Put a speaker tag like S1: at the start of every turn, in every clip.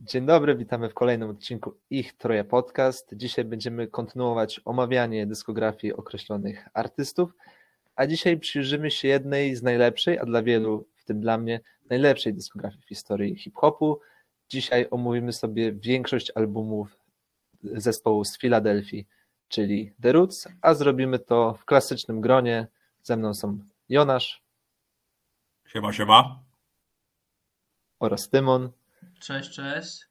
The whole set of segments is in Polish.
S1: Dzień dobry, witamy w kolejnym odcinku Ich Troje Podcast. Dzisiaj będziemy kontynuować omawianie dyskografii określonych artystów, a dzisiaj przyjrzymy się jednej z najlepszej, a dla wielu, w tym dla mnie, najlepszej dyskografii w historii hip-hopu. Dzisiaj omówimy sobie większość albumów zespołu z Filadelfii, czyli The Roots, a zrobimy to w klasycznym gronie. Ze mną są Jonasz
S2: Siema, siema.
S1: oraz Tymon.
S3: Cześć, cześć.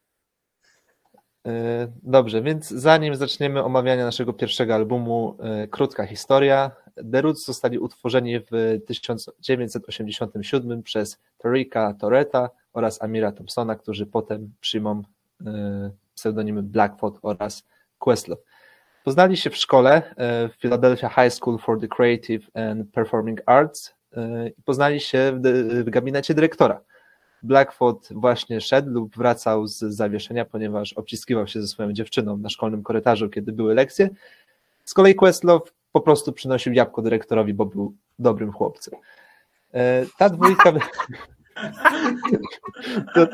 S1: E, Dobrze, więc zanim zaczniemy omawianie naszego pierwszego albumu, e, krótka historia. The Roots zostali utworzeni w 1987 przez Tarika Torreta oraz Amira Thompsona, którzy potem przyjmą e, pseudonimy Blackfoot oraz Questlove. Poznali się w szkole w Philadelphia High School for the Creative and Performing Arts i poznali się w, gabinecie dyrektora. Blackfoot właśnie szedł lub wracał z zawieszenia, ponieważ obciskiwał się ze swoją dziewczyną na szkolnym korytarzu, kiedy były lekcje. Z kolei Questlove po prostu przynosił jabłko dyrektorowi, bo był dobrym chłopcem. E, Ta dwójka. To,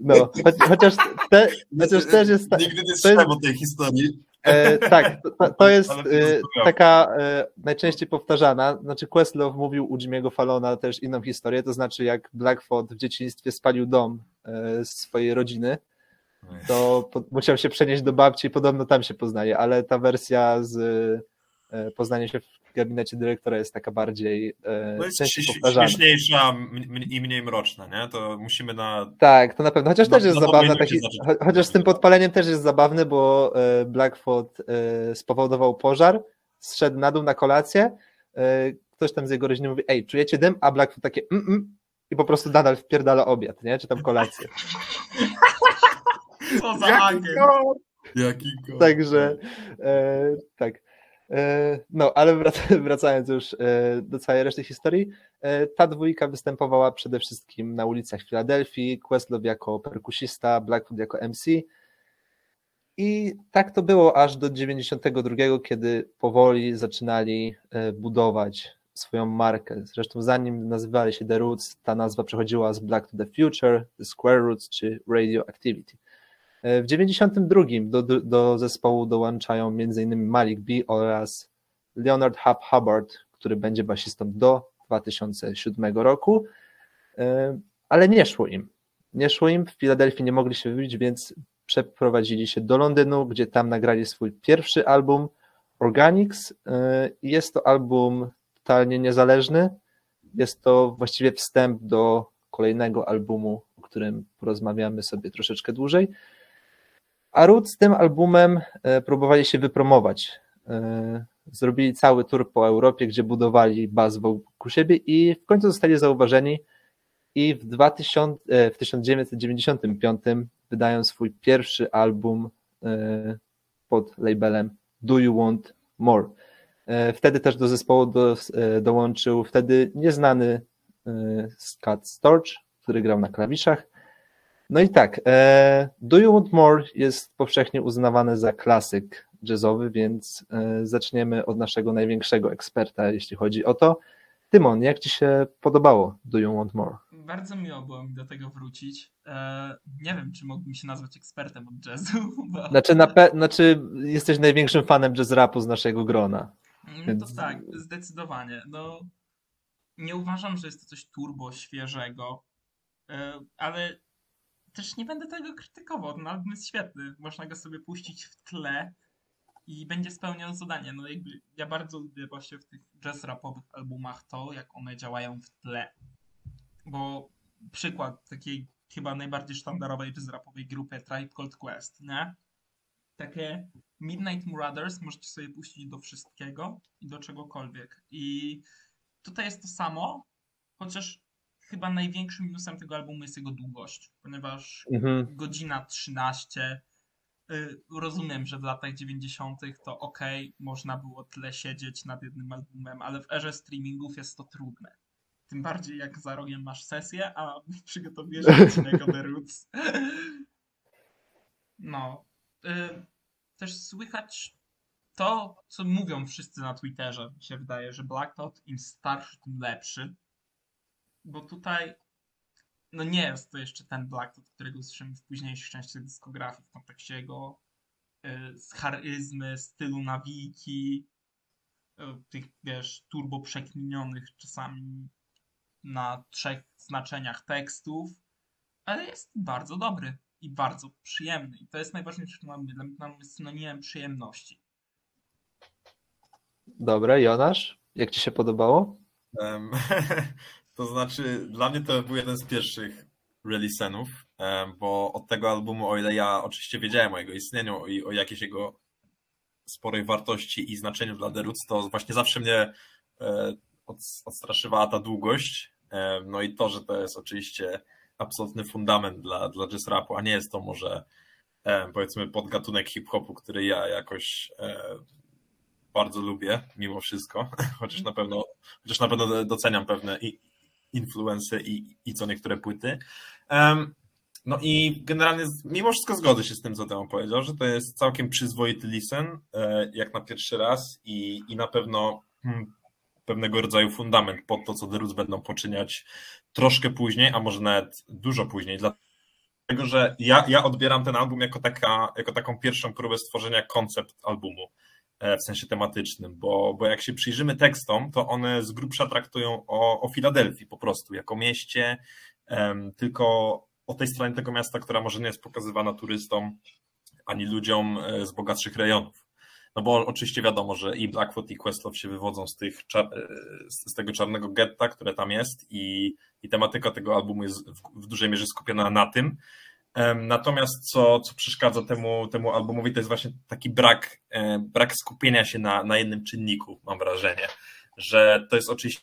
S1: no, chociaż, te, chociaż też jest.
S2: Nigdy nie
S1: jest-
S2: słyszałem o tej historii.
S1: E, tak, to, to jest e, taka e, najczęściej powtarzana. Znaczy, Questlove mówił u Jimmy'ego Fallona też inną historię, to znaczy, jak Blackfoot w dzieciństwie spalił dom e, swojej rodziny, to po, musiał się przenieść do babci i podobno tam się poznaje, ale ta wersja z e, poznaniem się w gabinecie dyrektora jest taka bardziej
S2: To jest śmieszniejsza i mniej mroczna, nie? To musimy na...
S1: Tak, to na pewno. Chociaż
S2: No,
S1: też jest
S2: no powinniście
S1: Taki, chociaż z tym podpaleniem też jest zabawny, bo e, Blackfoot e, spowodował pożar, zszedł na dół na kolację. Ktoś tam z jego rodziny mówi: Ej, czujecie dym? A Blackfoot takie mm, mm, i po prostu nadal wpierdala obiad, nie? Czy tam kolację.
S3: Co za agent.
S2: Jaki go...
S1: Także e, tak. E, no, ale wrac- wracając już e, do całej reszty historii, e, ta dwójka występowała przede wszystkim na ulicach Filadelfii, Questlove jako perkusista, Blackfoot jako MC. I tak to było aż do 92, kiedy powoli zaczynali budować swoją markę. Zresztą zanim nazywali się The Roots, ta nazwa przechodziła z Black to the Future, The Square Roots czy Radioactivity. W 92 do, do, do zespołu dołączają m.in. Malik B oraz Leonard Hub Hubbard, który będzie basistą do 2007 roku, E, ale nie szło im. Nie szło im, w Filadelfii nie mogli się wybić, więc przeprowadzili się do Londynu, gdzie tam nagrali swój pierwszy album Organics. E, Jest to album totalnie niezależny. Jest to właściwie wstęp do kolejnego albumu, o którym porozmawiamy sobie troszeczkę dłużej. A Root z tym albumem e, próbowali się wypromować. E, Zrobili cały tour po Europie, gdzie budowali baz wokół siebie i w końcu zostali zauważeni i w, 2000, e, w 1995 wydają swój pierwszy album pod labelem Do You Want More. Wtedy też do zespołu do, dołączył wtedy nieznany Scott Storch, który grał na klawiszach. No i tak, e, Do You Want More jest powszechnie uznawany za klasyk jazzowy, więc e, zaczniemy od naszego największego eksperta, jeśli chodzi o to. Tymon, jak Ci się podobało Do You Want More?
S3: Bardzo miło było mi do tego wrócić. E, nie wiem, czy mógłbym się nazwać ekspertem od jazzu, bo
S1: Znaczy, na pe- znaczy jesteś największym fanem jazz rapu z naszego grona.
S3: Mm,
S1: więc-
S3: to tak, zdecydowanie. No, nie uważam, że jest to coś turbo świeżego, ale też nie będę tego krytykował. Ten album jest świetny. Można go sobie puścić w tle i będzie spełniał zadanie. No jakby ja bardzo lubię właśnie w tych jazz rapowych albumach to, jak one działają w tle. Bo przykład takiej chyba najbardziej sztandarowej jazz rapowej grupy Tribe Called Quest, nie? Takie Midnight Marauders możecie sobie puścić do wszystkiego i do czegokolwiek. I tutaj jest to samo, chociaż chyba największym minusem tego albumu jest jego długość, ponieważ
S1: Mhm.
S3: godzina 13. y, Rozumiem, że w latach 90. to ok, można było tyle siedzieć nad jednym albumem, ale w erze streamingów jest to trudne. Tym bardziej jak za rogiem masz sesję, a przygotowujesz odcinek o The Roots. No. Y, Też słychać to, co mówią wszyscy na Twitterze. Mi się wydaje, że Black Dot im starszy, tym lepszy. Bo tutaj no nie jest to jeszcze ten Blackwood, którego słyszymy w późniejszych częściach dyskografii w kontekście jego y, charyzmy, stylu nawiki, y, tych, wiesz, turbo przekminionych czasami na trzech znaczeniach tekstów, ale jest bardzo dobry i bardzo przyjemny. I to jest najważniejsze dla mnie. Dla mnie jest synonimem przyjemności.
S1: Dobra, Jonasz, jak ci się podobało?
S4: Um, to znaczy, dla mnie to był jeden z pierwszych releasenów, bo od tego albumu, o ile ja oczywiście wiedziałem o jego istnieniu i o jakiejś jego sporej wartości i znaczeniu dla The Roots, to właśnie zawsze mnie e, odstraszywała ta długość. E, no i to, że to jest oczywiście absolutny fundament dla, dla jazz rapu, a nie jest to może e, powiedzmy podgatunek hip-hopu, który ja jakoś bardzo lubię mimo wszystko, chociaż na pewno, chociaż na pewno doceniam pewne influence i, i co niektóre płyty. Um, no i generalnie mimo wszystko zgodzę się z tym, co Teo powiedział, że to jest całkiem przyzwoity listen, e, jak na pierwszy raz i, i na pewno hmm, pewnego rodzaju fundament pod to, co The Roots będą poczyniać troszkę później, a może nawet dużo później, dlatego że ja, ja odbieram ten album jako, taka, jako taką pierwszą próbę stworzenia koncept albumu. E, w sensie tematycznym, bo, bo jak się przyjrzymy tekstom, to one z grubsza traktują o, o Filadelfii po prostu, jako mieście, tylko o tej stronie tego miasta, która może nie jest pokazywana turystom ani ludziom e, z bogatszych rejonów. No bo oczywiście wiadomo, że i Blackfoot i Questlove się wywodzą z, tych, e, z tego czarnego getta, które tam jest i, i tematyka tego albumu jest w, w dużej mierze skupiona na tym, Natomiast co, co przeszkadza temu, temu albumowi, to jest właśnie taki brak, brak skupienia się na, na jednym czynniku, mam wrażenie, że to jest oczywiście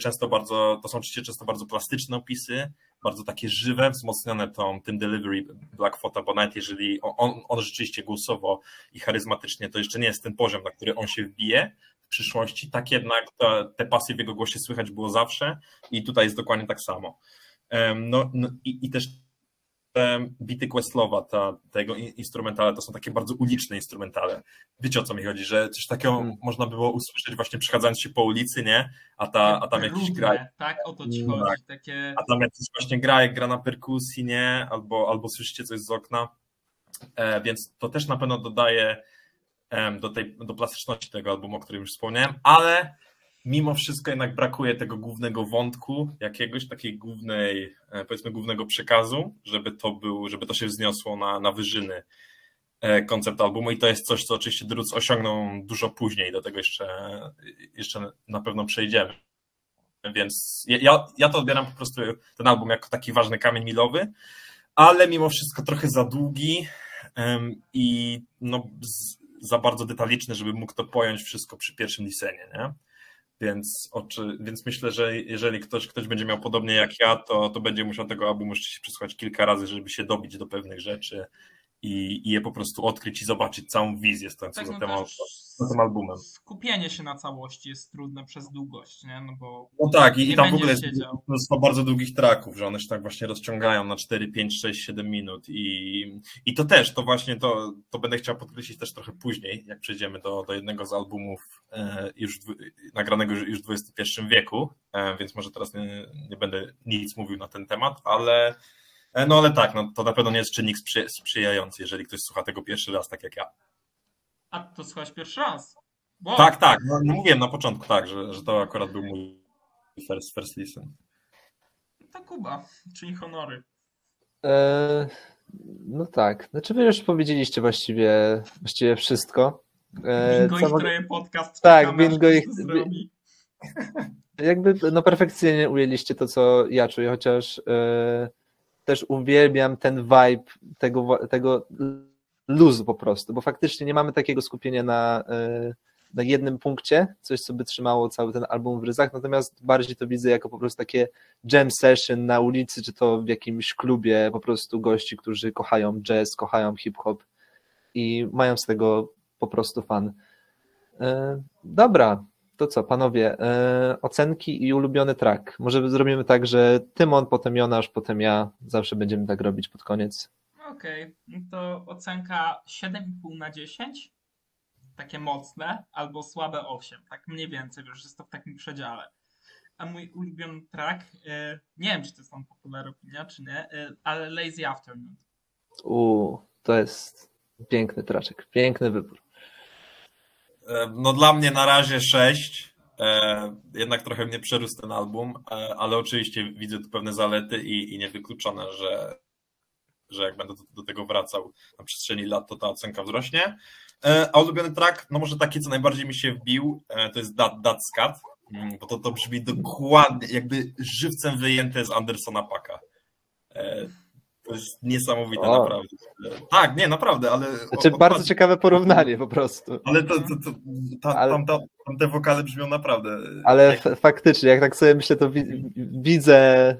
S4: często bardzo, to są oczywiście często bardzo plastyczne opisy, bardzo takie żywe, wzmocnione tą, tym delivery Blackfota, bo nawet jeżeli on, on rzeczywiście głosowo i charyzmatycznie, to jeszcze nie jest ten poziom, na który on się wbije w przyszłości, tak jednak te, te pasje w jego głosie słychać było zawsze i tutaj jest dokładnie tak samo. No, no i, i też bity Questlowa, ta, tego instrumentale, to są takie bardzo uliczne instrumentale. Wiecie o co mi chodzi, że coś takiego hmm. można było usłyszeć właśnie przechadzając się po ulicy, nie? A, ta, a tam jakiś gra.
S3: Tak, o to ci chodzi. Tak. Takie...
S4: A tam jakiś właśnie gra, jak gra na perkusji, nie? Albo, albo słyszycie coś z okna. E, więc to też na pewno dodaje e, do tej do plastyczności tego albumu, o którym już wspomniałem, ale mimo wszystko jednak brakuje tego głównego wątku, jakiegoś takiej głównej, e, powiedzmy głównego przekazu, żeby to był, żeby to się wzniosło na, na wyżyny e, koncept albumu i to jest coś, co oczywiście Druc osiągną dużo później, do tego jeszcze, jeszcze na pewno przejdziemy. Więc ja, ja to odbieram po prostu ten album jako taki ważny kamień milowy, ale mimo wszystko trochę za długi um, i no, z, za bardzo detaliczny, żeby mógł to pojąć wszystko przy pierwszym lisenie, nie? Więc, oczy, więc myślę, że jeżeli ktoś, ktoś będzie miał podobnie jak ja, to, to będzie musiał tego albumu się przesłuchać kilka razy, żeby się dobić do pewnych rzeczy i, i je po prostu odkryć i zobaczyć całą wizję stojącą tak, no za, tym, tym albumem.
S3: Skupienie się na całości jest trudne przez długość, nie? No, bo
S4: no tak, i, i tam w ogóle jest mnóstwo bardzo długich traków, że one się tak właśnie rozciągają na 4, 5, 6, 7 minut i, i to też, to właśnie to, to będę chciał podkreślić też trochę później, jak przejdziemy do, do jednego z albumów e, już nagranego już w XXI wieku, e, więc może teraz nie, nie będę nic mówił na ten temat, ale no ale tak, no, to na pewno nie jest czynnik sprzy sprzyjający, jeżeli ktoś słucha tego pierwszy raz, tak jak ja.
S3: A to słuchać pierwszy raz?
S4: Wow. Tak, tak. No, mówiłem na początku, tak, że, że to akurat był mój first, first listen.
S3: To Kuba, czyli honory.
S1: E, no tak. Znaczy wy już powiedzieliście właściwie, właściwie wszystko.
S3: E, bingo co... ich podcast.
S1: Tak, bingo ich... Jakby no perfekcyjnie ujęliście to, co ja czuję, chociaż e, też uwielbiam ten vibe tego, tego luzu po prostu, bo faktycznie nie mamy takiego skupienia na, e, na jednym punkcie, coś co by trzymało cały ten album w ryzach, natomiast bardziej to widzę jako po prostu takie jam session na ulicy, czy to w jakimś klubie po prostu gości, którzy kochają jazz, kochają hip-hop i mają z tego po prostu fan. E, dobra, to co, panowie, yy, ocenki i ulubiony track. Może zrobimy tak, że Tymon, potem Jonasz, potem ja. Zawsze będziemy tak robić pod koniec.
S3: Okej, okay. No to ocenka 7,5 na 10. Takie mocne, albo słabe 8. Tak mniej więcej, już jest to w takim przedziale. a mój ulubiony track, e, nie wiem, czy to jest tam popularna opinia, czy nie, e, ale Lazy Afternoon.
S1: U, to jest piękny traczek, piękny wybór.
S4: E, No dla mnie na razie 6. Jednak trochę mnie przerósł ten album, e, ale oczywiście widzę tu pewne zalety i, i niewykluczone, że, że jak będę do, do tego wracał na przestrzeni lat, to ta ocenka wzrośnie. E, A ulubiony track, no może taki, co najbardziej mi się wbił, e, to jest That, That's Cat, mm, bo to, to brzmi dokładnie, jakby żywcem wyjęte z Andersona Paka. To jest niesamowite,
S1: O.
S4: naprawdę. Tak, nie, naprawdę, ale...
S1: Znaczy,
S4: o-
S1: bardzo ciekawe porównanie po prostu.
S4: ale to, to, to, ta,
S1: Ale-
S4: tam, tam, tam te wokale brzmią naprawdę.
S1: Ale
S4: jak-
S1: faktycznie, jak tak sobie myślę, to wi- widzę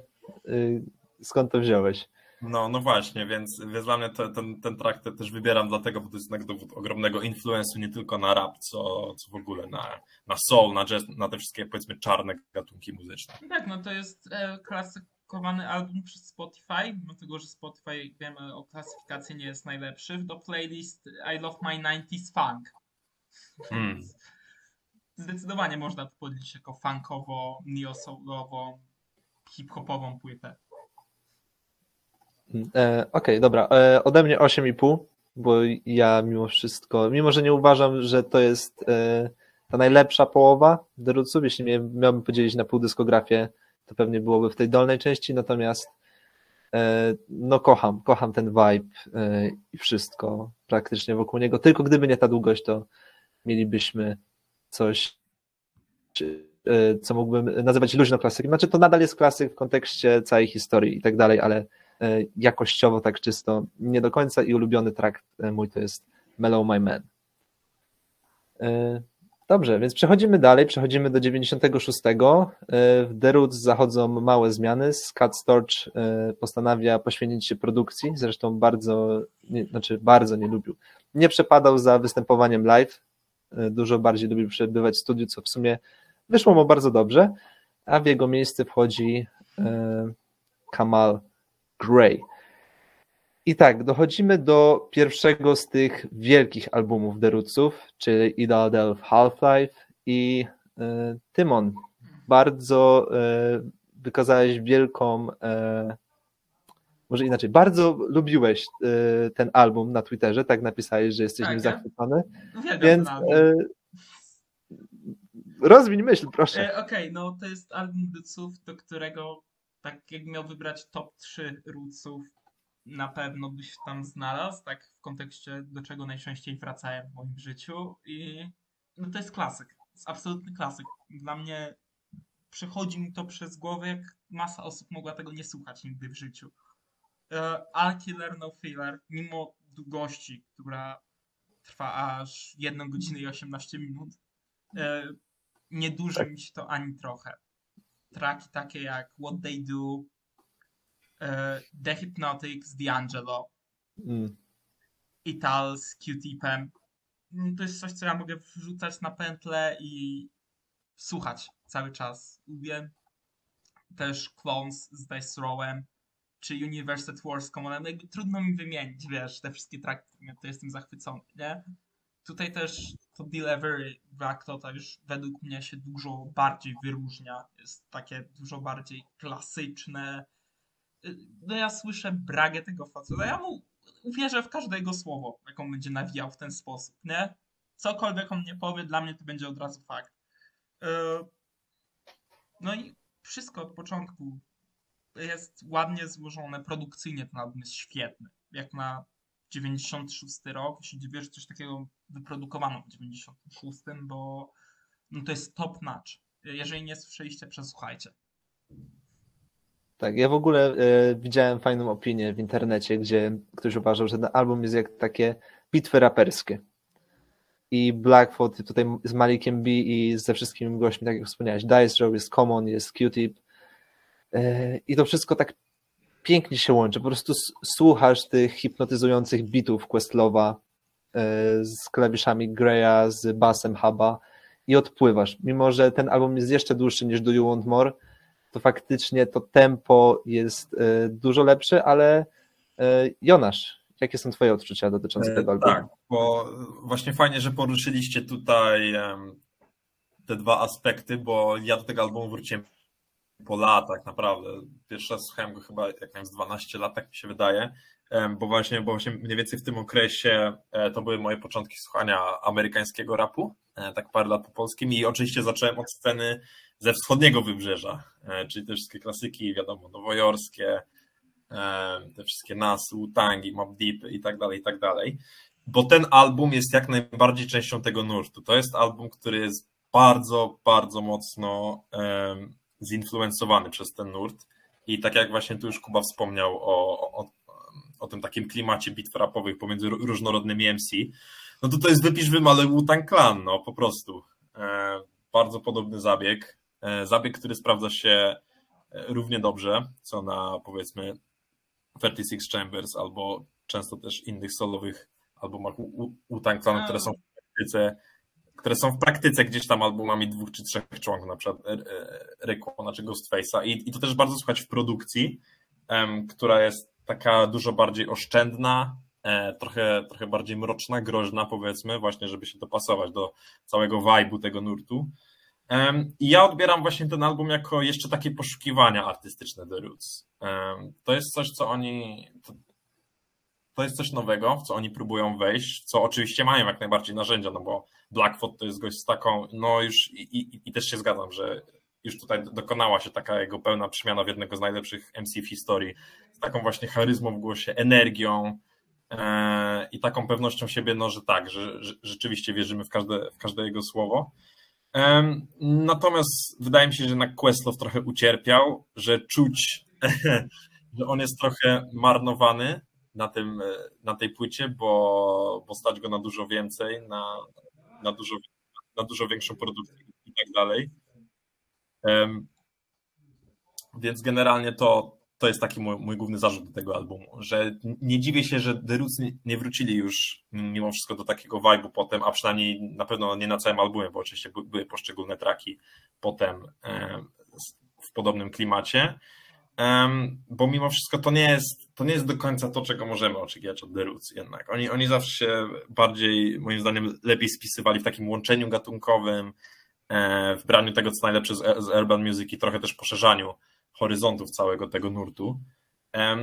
S1: y, skąd to wziąłeś.
S4: No, no właśnie, więc, więc dla mnie to, ten, ten track te- też wybieram dlatego, bo to jest jednak dowód ogromnego influensu nie tylko na rap, co, co w ogóle na, na soul, na jazz, na te wszystkie powiedzmy czarne gatunki muzyczne.
S3: Tak, no to jest e, klasykowany album przez Spotify, mimo tego, że Spotify, wiemy, o klasyfikacji nie jest najlepszy, do playlist I Love My 90s Funk.
S4: Hmm.
S3: Więc Zdecydowanie można to podzielić jako funkowo, neo-soulową, hip-hopową płytę.
S1: E, Okej, dobra. E, ode mnie 8,5, bo ja mimo wszystko, mimo że nie uważam, że to jest e, ta najlepsza połowa The Rootsów, jeśli mia- miałbym podzielić na pół dyskografię, to pewnie byłoby w tej dolnej części, natomiast e, no kocham, kocham ten vibe e, i wszystko praktycznie wokół niego. Tylko gdyby nie ta długość, to mielibyśmy coś, e, co mógłbym nazywać luźno klasykiem. Znaczy to nadal jest klasyk w kontekście całej historii i tak dalej, ale jakościowo tak czysto nie do końca i ulubiony track e, mój to jest Mellow My Man. Dobrze, więc przechodzimy dalej, przechodzimy do 96. E, W The zachodzą małe zmiany. Scott Storch e, postanawia poświęcić się produkcji, zresztą bardzo, nie, znaczy bardzo nie lubił. Nie przepadał za występowaniem live, e, dużo bardziej lubił przebywać w studiu, co w sumie wyszło mu bardzo dobrze, a w jego miejsce wchodzi Kamal Gray. I tak, dochodzimy do pierwszego z tych wielkich albumów The Rootsów, czyli Idle Del Half-Life i e, Tymon. Bardzo e, wykazałeś wielką, e, może inaczej, bardzo lubiłeś ten album na Twitterze, tak napisałeś, że jesteś
S3: Tak,
S1: nim zachwycony, więc rozwiń myśl, proszę.
S3: Okej, no to jest album Rootsów, do którego tak jak miał wybrać top 3 Rootsów, na pewno byś tam znalazł, tak w kontekście do czego najczęściej wracałem w moim życiu i no to jest klasyk, jest absolutny klasyk. Dla mnie przechodzi mi to przez głowę, jak masa osób mogła tego nie słuchać nigdy w życiu. E, All Killer No Filler, mimo długości, która trwa aż 1 godzinę i 18 minut, e, nie duży mi się to ani trochę. Traki takie jak What They Do, The Hypnotics, D'Angelo,
S1: Mm.
S3: Ital z Q-Tipem. Mm, To jest coś, co ja mogę wrzucać na pętlę i słuchać cały czas. Lubię też Clones z Dice Rowem, czy Universe at War z Commonem. Jakby Trudno mi wymienić, wiesz, te wszystkie traki, to jestem zachwycony, nie? Tutaj też to Delivery Black to już według mnie się dużo bardziej wyróżnia. Jest takie dużo bardziej klasyczne. No ja słyszę bragę tego faceta. Ja mu uwierzę w każde jego słowo, jak on będzie nawijał w ten sposób, nie? Cokolwiek on nie powie, dla mnie to będzie od razu fakt. Y, No i wszystko od początku jest ładnie złożone, produkcyjnie ten album jest świetny. Jak na 96 rok, się dziwię, że coś takiego wyprodukowano w 96, bo no to jest top notch. Jeżeli nie słyszeliście, przesłuchajcie.
S1: Tak, ja w ogóle e, widziałem fajną opinię w internecie, gdzie ktoś uważał, że ten album jest jak takie bitwy raperskie. I Blackfoot tutaj z Malikiem B i ze wszystkimi gośćmi, tak jak wspomniałeś, Dice Row, jest Common, jest Q-Tip. E, I to wszystko tak pięknie się łączy. Po prostu słuchasz tych hipnotyzujących bitów Questlowa e, z klawiszami Greya, z basem Huba i odpływasz. Mimo, że ten album jest jeszcze dłuższy niż Do You Want More, to faktycznie to tempo jest e, dużo lepsze, ale e, Jonasz, jakie są twoje odczucia dotyczące
S4: E,
S1: tego albumu?
S4: Tak, bo właśnie fajnie, że poruszyliście tutaj te dwa aspekty, bo ja do tego albumu wróciłem po latach, naprawdę. Pierwszy raz słuchałem go chyba jak miałem z 12 lat, tak mi się wydaje, bo właśnie, bo właśnie mniej więcej w tym okresie to były moje początki słuchania amerykańskiego rapu, tak parę lat po polskim i oczywiście zacząłem od sceny ze wschodniego wybrzeża, e, czyli te wszystkie klasyki, wiadomo, nowojorskie, e, te wszystkie Nas, Wu-Tangi, Mob Deep i tak dalej, i tak dalej, bo ten album jest jak najbardziej częścią tego nurtu. To jest album, który jest bardzo, bardzo mocno em, zinfluencowany przez ten nurt i tak jak właśnie tu już Kuba wspomniał o, o, o tym takim klimacie bitw rapowych pomiędzy ró- różnorodnymi MC, no to to jest wypisz wymale Wu-Tang Clan, no po prostu. E, bardzo podobny zabieg, zabieg, który sprawdza się e, równie dobrze, co na powiedzmy 36 Chambers albo często też innych solowych albumach U- U- Wu-Tang Clan, które są w praktyce które są w praktyce gdzieś tam albumami dwóch czy trzech członków, na przykład e, e, Rayquana czy Ghostface'a I, i to też bardzo słychać w produkcji, em, która jest taka dużo bardziej oszczędna, e, trochę, trochę bardziej mroczna, groźna powiedzmy, właśnie żeby się dopasować do całego vibe'u tego nurtu. I ja odbieram właśnie ten album jako jeszcze takie poszukiwania artystyczne The Roots. To jest coś, co oni, to, to jest coś nowego, w co oni próbują wejść, co oczywiście mają jak najbardziej narzędzia, no bo Blackfoot to jest gość z taką, no już i, i, i też się zgadzam, że już tutaj dokonała się taka jego pełna przemiana w jednego z najlepszych MC w historii, z taką właśnie charyzmą w głosie, energią e, i taką pewnością siebie, no że tak, że, że rzeczywiście wierzymy w każde, w każde jego słowo. Natomiast wydaje mi się, że jednak Questlove trochę ucierpiał, że czuć, że on jest trochę marnowany na, tym, e, na tej płycie, bo, bo stać go na dużo więcej, na, na, dużo, na dużo większą produkcję i tak dalej. Więc generalnie to, to jest taki mój, mój główny zarzut do tego albumu, że nie dziwię się, że The Roots nie, wrócili już mimo wszystko do takiego vibe'u potem, a przynajmniej na pewno nie na całym albumie, bo oczywiście by- były poszczególne traki potem em, w podobnym klimacie. Bo mimo wszystko to nie jest, to nie jest do końca to, czego możemy oczekiwać od The Roots jednak. Oni, oni zawsze się bardziej, moim zdaniem, lepiej spisywali w takim łączeniu gatunkowym, e, w braniu tego, co najlepsze z urban music i trochę też poszerzaniu horyzontów całego tego nurtu.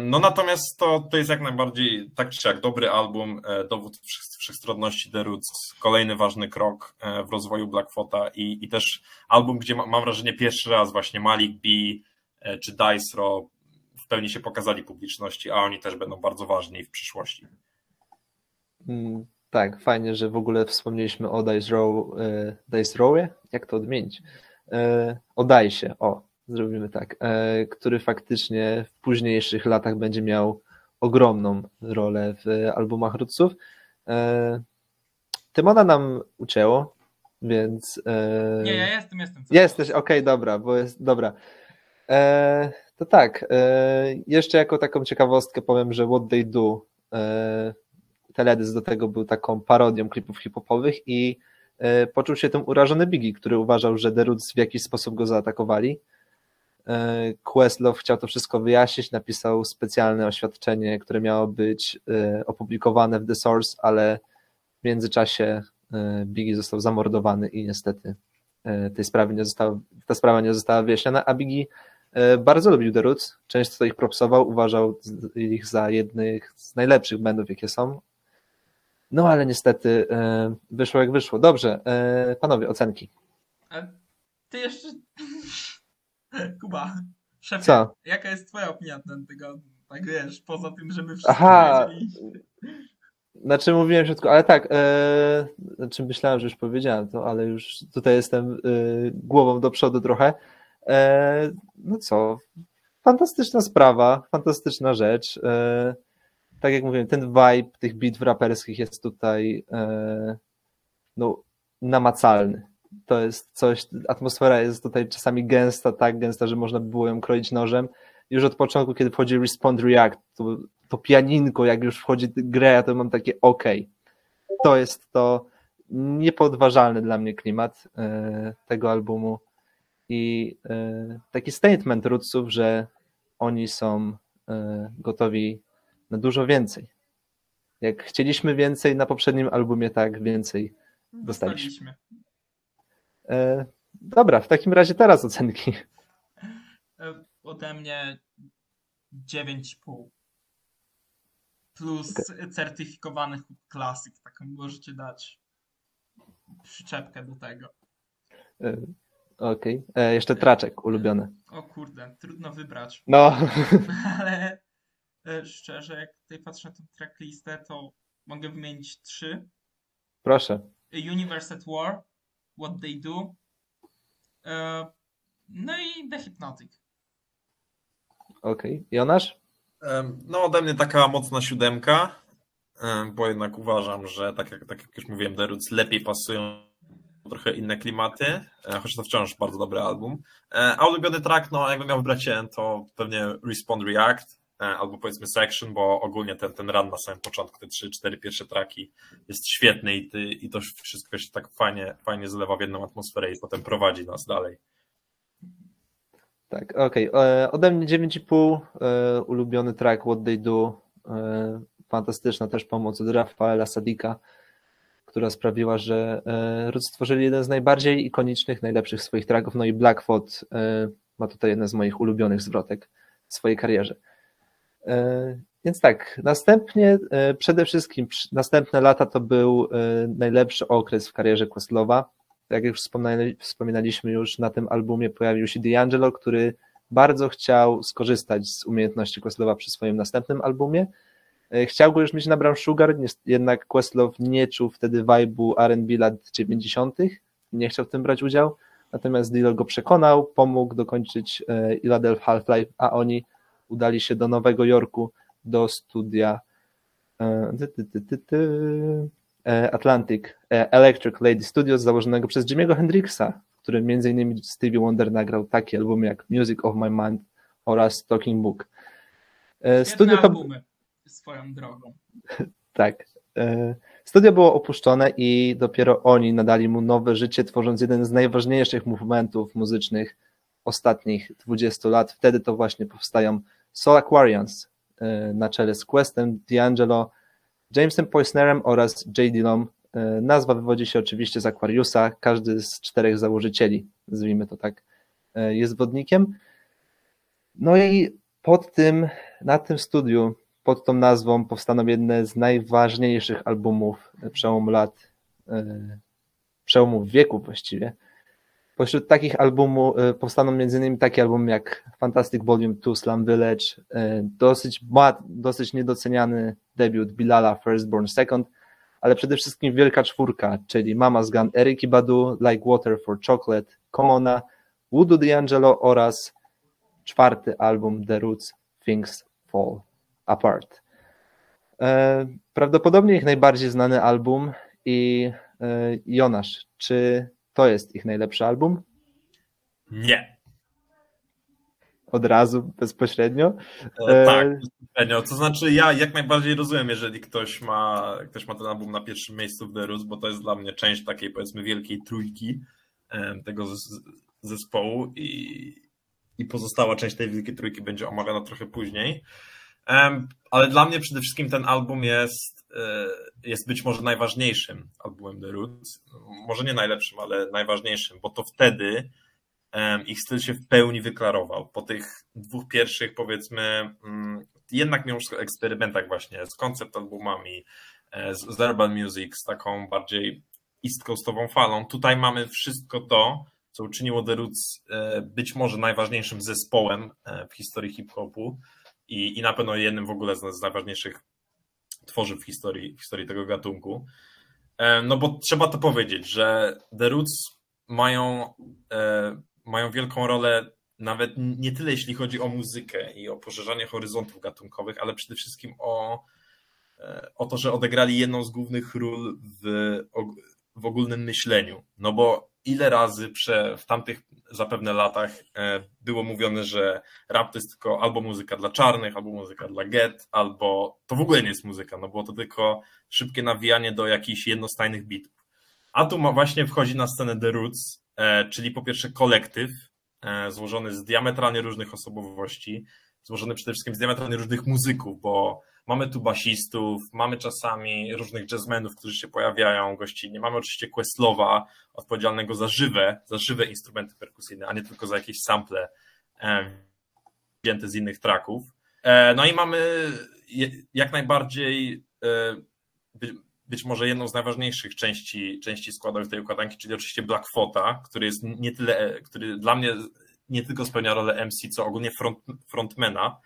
S4: No natomiast to, to jest jak najbardziej tak czy siak dobry album, e, dowód wszech- wszechstronności The Roots, kolejny ważny krok e, w rozwoju Blackfota i, i też album, gdzie ma, mam wrażenie pierwszy raz właśnie Malik B e, czy Dice Raw w pełni się pokazali publiczności, a oni też będą bardzo ważni w przyszłości.
S1: Mm, Tak, fajnie, że w ogóle wspomnieliśmy o Dice Row, Dice Rowie, jak to odmienić? E, O Dice, o, zrobimy tak, e, który faktycznie w późniejszych latach będzie miał ogromną rolę w albumach Rootsów. E, Tymona nam ucięło, więc... e,
S3: Nie, ja jestem, jestem. co?
S1: Jesteś, okej, dobra, bo jest, dobra. To tak, jeszcze jako taką ciekawostkę powiem, że What They Do, teledysk do tego był taką parodią klipów hip-hopowych i poczuł się tym urażony Biggie, który uważał, że The Roots w jakiś sposób go zaatakowali. E, Questlove chciał to wszystko wyjaśnić, napisał specjalne oświadczenie, które miało być e, opublikowane w The Source, ale w międzyczasie e, Biggie został zamordowany i niestety tej sprawy nie została, ta sprawa nie została wyjaśniona, a Biggie bardzo lubił The Roots, często ich propsował, uważał ich za jednych z najlepszych bandów, jakie są. No ale niestety wyszło jak wyszło. Dobrze, panowie, ocenki.
S3: A ty jeszcze... Kuba, szefie,
S1: Co?
S3: jaka jest twoja opinia na ten tego, tak wiesz, poza tym, że my wszyscy
S1: Aha. Znaczy mówiłem w środku, ale tak, e, znaczy myślałem, że już powiedziałem to, ale już tutaj jestem e, głową do przodu trochę. E, no co, fantastyczna sprawa, fantastyczna rzecz. Tak jak mówiłem, ten vibe tych bitw raperskich jest tutaj no, namacalny. To jest coś, atmosfera jest tutaj czasami gęsta, tak gęsta, że można by było ją kroić nożem. Już od początku, kiedy wchodzi Respond React, to, to pianinko, jak już wchodzi grę, ja to mam takie ok. To jest to niepodważalny dla mnie klimat e, tego albumu i e, taki statement Rootsów, że oni są e, gotowi na dużo więcej. Jak chcieliśmy więcej na poprzednim albumie, tak więcej dostaliśmy.
S3: Dostaliśmy.
S1: E, dobra, w takim razie teraz ocenki.
S3: E, Ode mnie 9,5. Plus certyfikowany klasyk, taką możecie dać przyczepkę do tego.
S1: E, Okej. E, Jeszcze traczek ulubiony.
S3: O kurde, trudno wybrać.
S1: No,
S3: Ale szczerze, jak tutaj patrzę na tę tracklistę, to mogę wymienić trzy.
S1: proszę.
S3: Universe at War, What They Do, e, no i The Hypnotic.
S1: Okej. Jonasz?
S4: Em, No, ode mnie taka mocna siódemka, em, bo jednak uważam, że tak jak, tak jak już mówiłem, The Roots lepiej pasują trochę inne klimaty, e, choć to wciąż bardzo dobry album. E, A ulubiony track, no jakbym miał wybrać jeden, to pewnie Respond React, albo powiedzmy Section, bo ogólnie ten, ten run na samym początku, te trzy, cztery pierwsze traki jest świetny i, ty, i to wszystko się tak fajnie, fajnie zlewa w jedną atmosferę i potem prowadzi nas dalej.
S1: Tak, okej. E, Ode mnie 9,5. e, Ulubiony track What They Do. E, Fantastyczna też pomoc od Rafaela Sadika, która sprawiła, że e, Roots stworzyli jeden z najbardziej ikonicznych, najlepszych swoich tracków. No i Blackfoot e, ma tutaj jeden z moich ulubionych zwrotek w swojej karierze. E, Więc tak, następnie e, przede wszystkim następne lata to był e, najlepszy okres w karierze Questlowa. Jak już wspominaliśmy już, na tym albumie pojawił się D'Angelo, który bardzo chciał skorzystać z umiejętności Questlowa przy swoim następnym albumie. Chciał go już mieć na Brown Sugar, jednak Questlove nie czuł wtedy vibe'u R&B lat 90. Nie chciał w tym brać udział, natomiast Dilo go przekonał, pomógł dokończyć Philadelphia Half-Life, a oni udali się do Nowego Jorku, do studia e, e, Atlantic e, Electric Lady Studios założonego przez Jimmy'ego Hendrixa, w którym między innymi Stevie Wonder nagrał takie albumy jak Music of My Mind oraz Talking Book.
S3: Studio
S1: to,
S3: albumy swoją drogą.
S1: tak. Studio było opuszczone i dopiero oni nadali mu nowe życie, tworząc jeden z najważniejszych movementów muzycznych ostatnich 20 lat. Wtedy to właśnie powstają Soul Aquarians e, na czele z Questem, D'Angelo, Jamesem Poisnerem oraz J. Dillom. E, Nazwa wywodzi się oczywiście z Aquariusa. Każdy z czterech założycieli, nazwijmy to tak, e, jest wodnikiem. No i pod tym, na tym studiu pod tą nazwą powstaną jedne z najważniejszych albumów przełomu lat, przełomu wieku właściwie. Pośród takich albumów e, powstaną m.in. takie albumy jak Fantastic Volume 2, Slum Village, e, dosyć, ma- dosyć niedoceniany debiut Bilala Firstborn Second, ale przede wszystkim wielka czwórka, czyli Mama's Gun Eriki Badu, Like Water for Chocolate, Komona, Voodoo D'Angelo oraz czwarty album The Roots, Things Fall Apart. E, Prawdopodobnie ich najbardziej znany album i Jonasz, czy to jest ich najlepszy album?
S4: Nie.
S1: Od razu, bezpośrednio.
S4: E,
S1: E,
S4: tak, bezpośrednio. To znaczy ja jak najbardziej rozumiem, jeżeli ktoś ma, ktoś ma ten album na pierwszym miejscu w The Roots, bo to jest dla mnie część takiej powiedzmy wielkiej trójki tego zes- zespołu i, i pozostała część tej wielkiej trójki będzie omawiana trochę później. Ale dla mnie przede wszystkim ten album jest, e, jest być może najważniejszym albumem The Roots. Może nie najlepszym, ale najważniejszym, bo to wtedy ich styl się w pełni wyklarował. Po tych dwóch pierwszych, powiedzmy, mm, jednak mimo wszystko eksperymentach właśnie z koncept albumami, e, z, z urban music, z taką bardziej east coastową falą. Tutaj mamy wszystko to, co uczyniło The Roots e, być może najważniejszym zespołem w historii hip-hopu i, i na pewno jednym w ogóle z, z najważniejszych tworzyw w historii, w historii tego gatunku. E, No bo trzeba to powiedzieć, że The Roots mają, e, mają wielką rolę nawet nie tyle jeśli chodzi o muzykę i o poszerzanie horyzontów gatunkowych, ale przede wszystkim o, e, o to, że odegrali jedną z głównych ról w, w ogólnym myśleniu. No bo ile razy prze, w tamtych zapewne latach e, było mówione, że rap to jest tylko albo muzyka dla czarnych, albo muzyka dla get, albo to w ogóle nie jest muzyka, no bo to tylko szybkie nawijanie do jakichś jednostajnych bitów. A tu ma, właśnie wchodzi na scenę The Roots, e, czyli po pierwsze kolektyw e, złożony z diametralnie różnych osobowości, złożony przede wszystkim z diametralnie różnych muzyków, bo mamy tu basistów, mamy czasami różnych jazzmenów, którzy się pojawiają gościnnie, mamy oczywiście Questlowa, odpowiedzialnego za żywe, za żywe instrumenty perkusyjne, a nie tylko za jakieś sample. E, wzięte z innych tracków. E, no i mamy jak najbardziej być może jedną z najważniejszych części, części składowych tej układanki, czyli oczywiście Blackfota, który jest nie tyle, który dla mnie nie tylko spełnia rolę MC, co ogólnie front, frontmana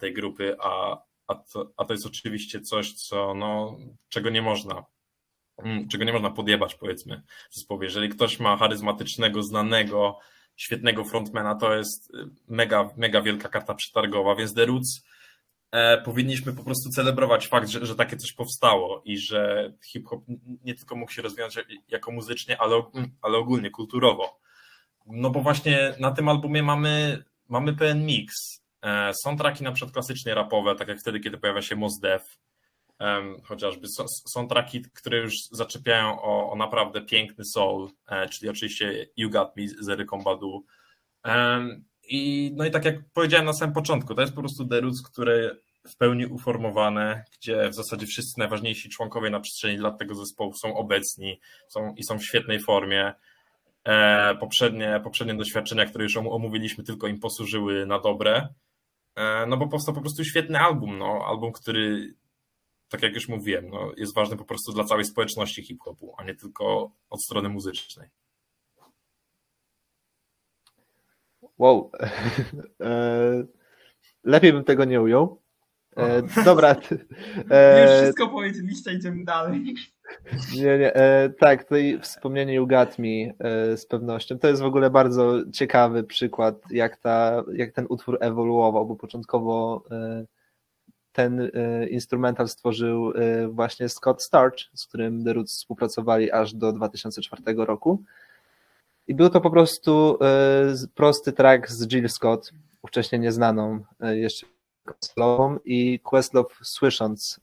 S4: tej grupy, a, a, to, a to jest oczywiście coś, co, no, czego nie można Mm, czego nie można podjebać, powiedzmy, zespołowi. Jeżeli ktoś ma charyzmatycznego, znanego, świetnego frontmana, to jest y, mega, mega wielka karta przetargowa, więc The Roots e, powinniśmy po prostu celebrować fakt, że, że takie coś powstało i że hip-hop nie tylko mógł się rozwijać jako muzycznie, ale, ale ogólnie kulturowo. No bo właśnie na tym albumie mamy, mamy pewien mix. E, są traki na przykład klasycznie rapowe, tak jak wtedy, kiedy pojawia się Mos Def, chociażby. Są, traki, które już zaczepiają o, o naprawdę piękny soul, e, czyli oczywiście You Got Me z Eryką Badu. I, no i tak jak powiedziałem na samym początku, to jest po prostu The Roots, które w pełni uformowane, gdzie w zasadzie wszyscy najważniejsi członkowie na przestrzeni lat tego zespołu są obecni są, i są w świetnej formie. E, poprzednie, poprzednie doświadczenia, które już omówiliśmy, tylko im posłużyły na dobre. E, no bo powstał po prostu świetny album, no, album, który tak jak już mówiłem, no, jest ważny po prostu dla całej społeczności hip-hopu, a nie tylko od strony muzycznej.
S1: Wow. E, lepiej bym tego nie ujął. E, dobra.
S3: Już wszystko powiedzieliście, idziemy dalej.
S1: Nie, nie. Tak, tutaj wspomnienie You Got Me z pewnością. To jest w ogóle bardzo ciekawy przykład, jak, ta, jak ten utwór ewoluował, bo początkowo ten e, instrumental stworzył e, właśnie Scott Starch, z którym The Roots współpracowali aż do 2004 roku. I był to po prostu e, prosty track z Jill Scott, wcześniej nieznaną jeszcze konsolową i Questlove słysząc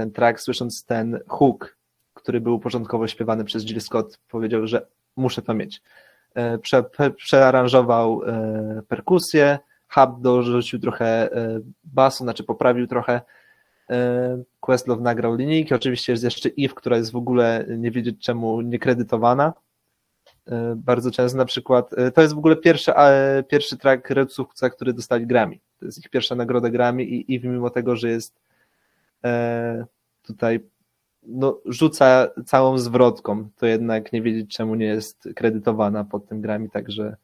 S1: ten track, słysząc ten hook, który był początkowo śpiewany przez Jill Scott, powiedział, że muszę to mieć. Prze, przearanżował perkusję, Hub dorzucił trochę e, basu, znaczy poprawił trochę. E, Questlove nagrał linijki, oczywiście jest jeszcze Eve, która jest w ogóle nie wiedzieć czemu niekredytowana. E, bardzo często na przykład, to jest w ogóle pierwszy, pierwszy track Redsów, który dostali Grammy. To jest ich pierwsza nagroda Grammy i Eve mimo tego, że jest tutaj no, rzuca całą zwrotką, to jednak nie wiedzieć czemu nie jest kredytowana pod tym Grammy, także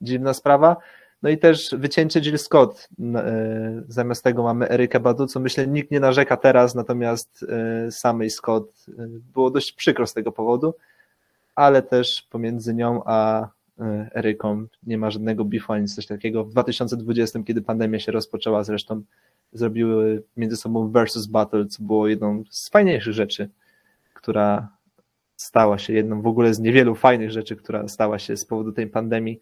S1: dziwna sprawa. No i też wycięcie Jill Scott. E, zamiast tego mamy Erykę Badu, co myślę nikt nie narzeka teraz, natomiast e, samej Scott e, było dość przykro z tego powodu, ale też pomiędzy nią a Eryką nie ma żadnego beefu ani coś takiego. W 2020, kiedy pandemia się rozpoczęła, zresztą zrobiły między sobą versus battle, co było jedną z fajniejszych rzeczy, która stała się jedną w ogóle z niewielu fajnych rzeczy, która stała się z powodu tej pandemii.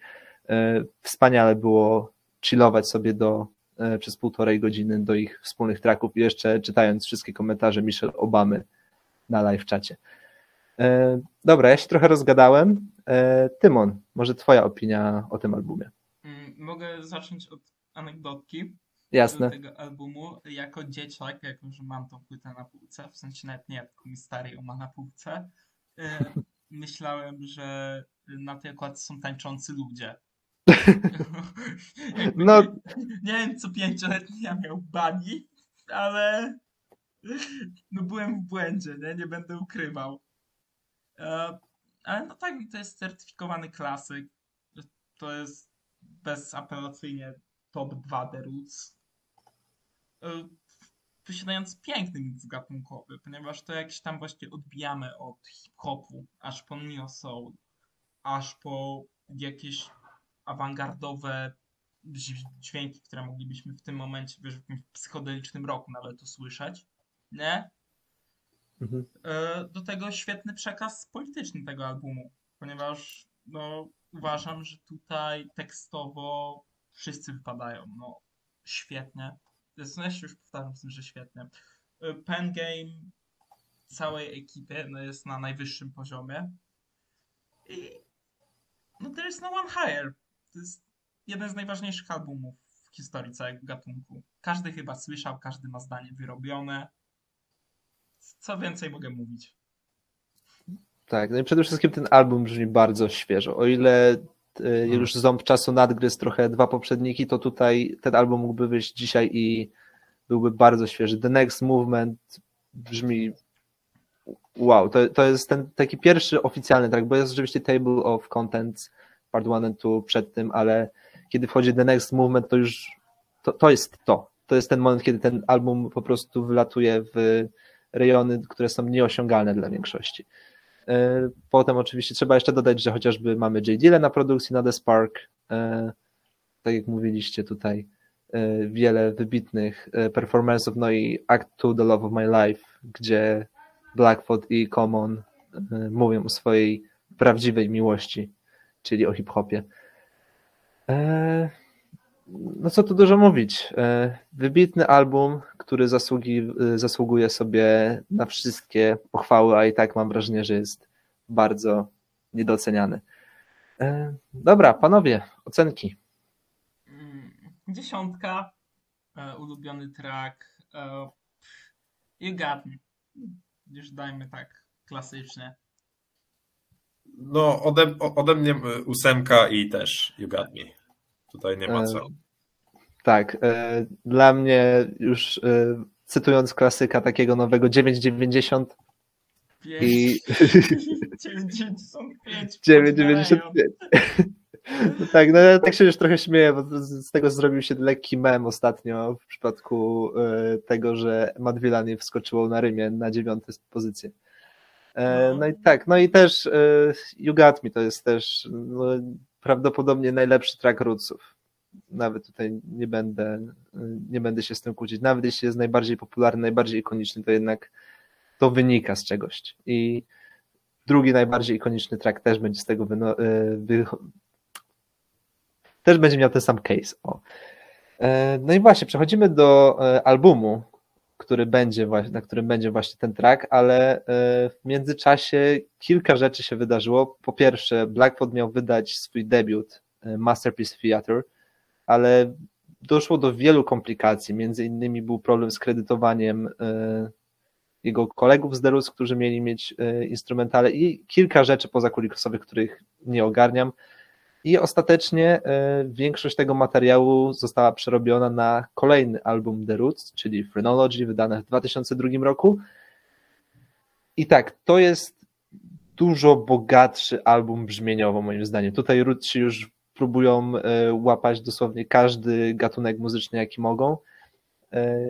S1: E, wspaniale było chillować sobie do, e, przez półtorej godziny do ich wspólnych traków i jeszcze czytając wszystkie komentarze Michelle Obamy na live czacie. E, dobra, ja się trochę rozgadałem. Tymon, może twoja opinia o tym albumie?
S3: Mm, mogę zacząć od anegdotki.
S1: Jasne.
S3: tego albumu. Jako dzieciak, jako że mam tą płytę na półce, w sensie nawet nie, tylko mi stary ją ma na półce, myślałem, że na tej okładce są tańczący ludzie. no. Nie, nie, wiem, co pięcioletni ja miał bani, ale no byłem w błędzie, nie, nie będę ukrywał. E, ale no tak, to jest certyfikowany klasyk. To jest bezapelacyjnie top 2 The Roots. E, posiadając piękny mix gatunkowy, ponieważ to jakś tam właśnie odbijamy od hip-hopu, aż po neo soul, aż po jakieś awangardowe dźwięki, które moglibyśmy w tym momencie, wiesz, w jakimś psychodelicznym roku nawet usłyszeć, nie? Mhm. E, do tego świetny przekaz polityczny tego albumu, ponieważ no, uważam, że tutaj tekstowo wszyscy wypadają, no, świetnie. Zresztą już powtarzam z tym, że świetnie. E, Pen Game całej ekipy no, jest na najwyższym poziomie. I no there is no one higher. To jest jeden z najważniejszych albumów w historii całego gatunku. Każdy chyba słyszał, każdy ma zdanie wyrobione. Co więcej mogę mówić?
S1: Tak, no i przede wszystkim ten album brzmi bardzo świeżo. O ile y, już ząb czasu nadgryzł trochę dwa poprzedniki, to tutaj ten album mógłby wyjść dzisiaj i byłby bardzo świeży. The Next Movement brzmi wow, to, to jest ten taki pierwszy oficjalny track, bo jest rzeczywiście Table of Contents Part 1 and 2 przed tym, ale kiedy wchodzi The Next Movement, to już to, to jest to. To jest ten moment, kiedy ten album po prostu wylatuje w rejony, które są nieosiągalne dla większości. E, Potem oczywiście trzeba jeszcze dodać, że chociażby mamy J. Na produkcji na The Spark, e, tak jak mówiliście tutaj, e, wiele wybitnych performance'ów, no i Act 2 The Love of My Life, gdzie Blackfoot i Common mówią o swojej prawdziwej miłości, czyli o hip-hopie. No co tu dużo mówić. Wybitny album, który zasługi, zasługuje sobie na wszystkie pochwały, a i tak mam wrażenie, że jest bardzo niedoceniany. E, Dobra, panowie, ocenki.
S3: Mm, Dziesiątka, e, ulubiony track. e, You got me. Już dajmy tak klasycznie.
S4: No, ode, ode mnie ósemka i też You Got Me. Tutaj nie ma
S1: E,
S4: co.
S1: Tak, e, dla mnie już e, cytując klasyka takiego nowego 990 i
S3: 995.
S1: 995. No tak, no ja tak się już trochę śmieję, bo z tego zrobił się lekki mem ostatnio w przypadku e, tego, że Matt Villani wskoczyło na Rymie na dziewiątej pozycję. E, No i tak, no i też e, You Got Me to jest też no, prawdopodobnie najlepszy track Rootsów. Nawet tutaj nie będę, nie będę się z tym kłócić. Nawet jeśli jest najbardziej popularny, najbardziej ikoniczny, to jednak to wynika z czegoś. I drugi najbardziej ikoniczny track też będzie z tego wyno- e, wy- też będzie miał ten sam case. O. E, No i właśnie, przechodzimy do e, albumu, który będzie właśnie, na którym będzie właśnie ten track, ale e, w międzyczasie kilka rzeczy się wydarzyło. Po pierwsze, Blackfoot miał wydać swój debiut e, Masterpiece Theater, ale doszło do wielu komplikacji. Między innymi był problem z kredytowaniem e, jego kolegów z Derus, którzy mieli mieć instrumentale i kilka rzeczy pozakulisowych, których nie ogarniam. I ostatecznie e, większość tego materiału została przerobiona na kolejny album The Roots, czyli Phrenology, wydane w 2002 roku. I tak, to jest dużo bogatszy album brzmieniowo, moim zdaniem. Tutaj Roots już próbują e, łapać dosłownie każdy gatunek muzyczny, jaki mogą. E,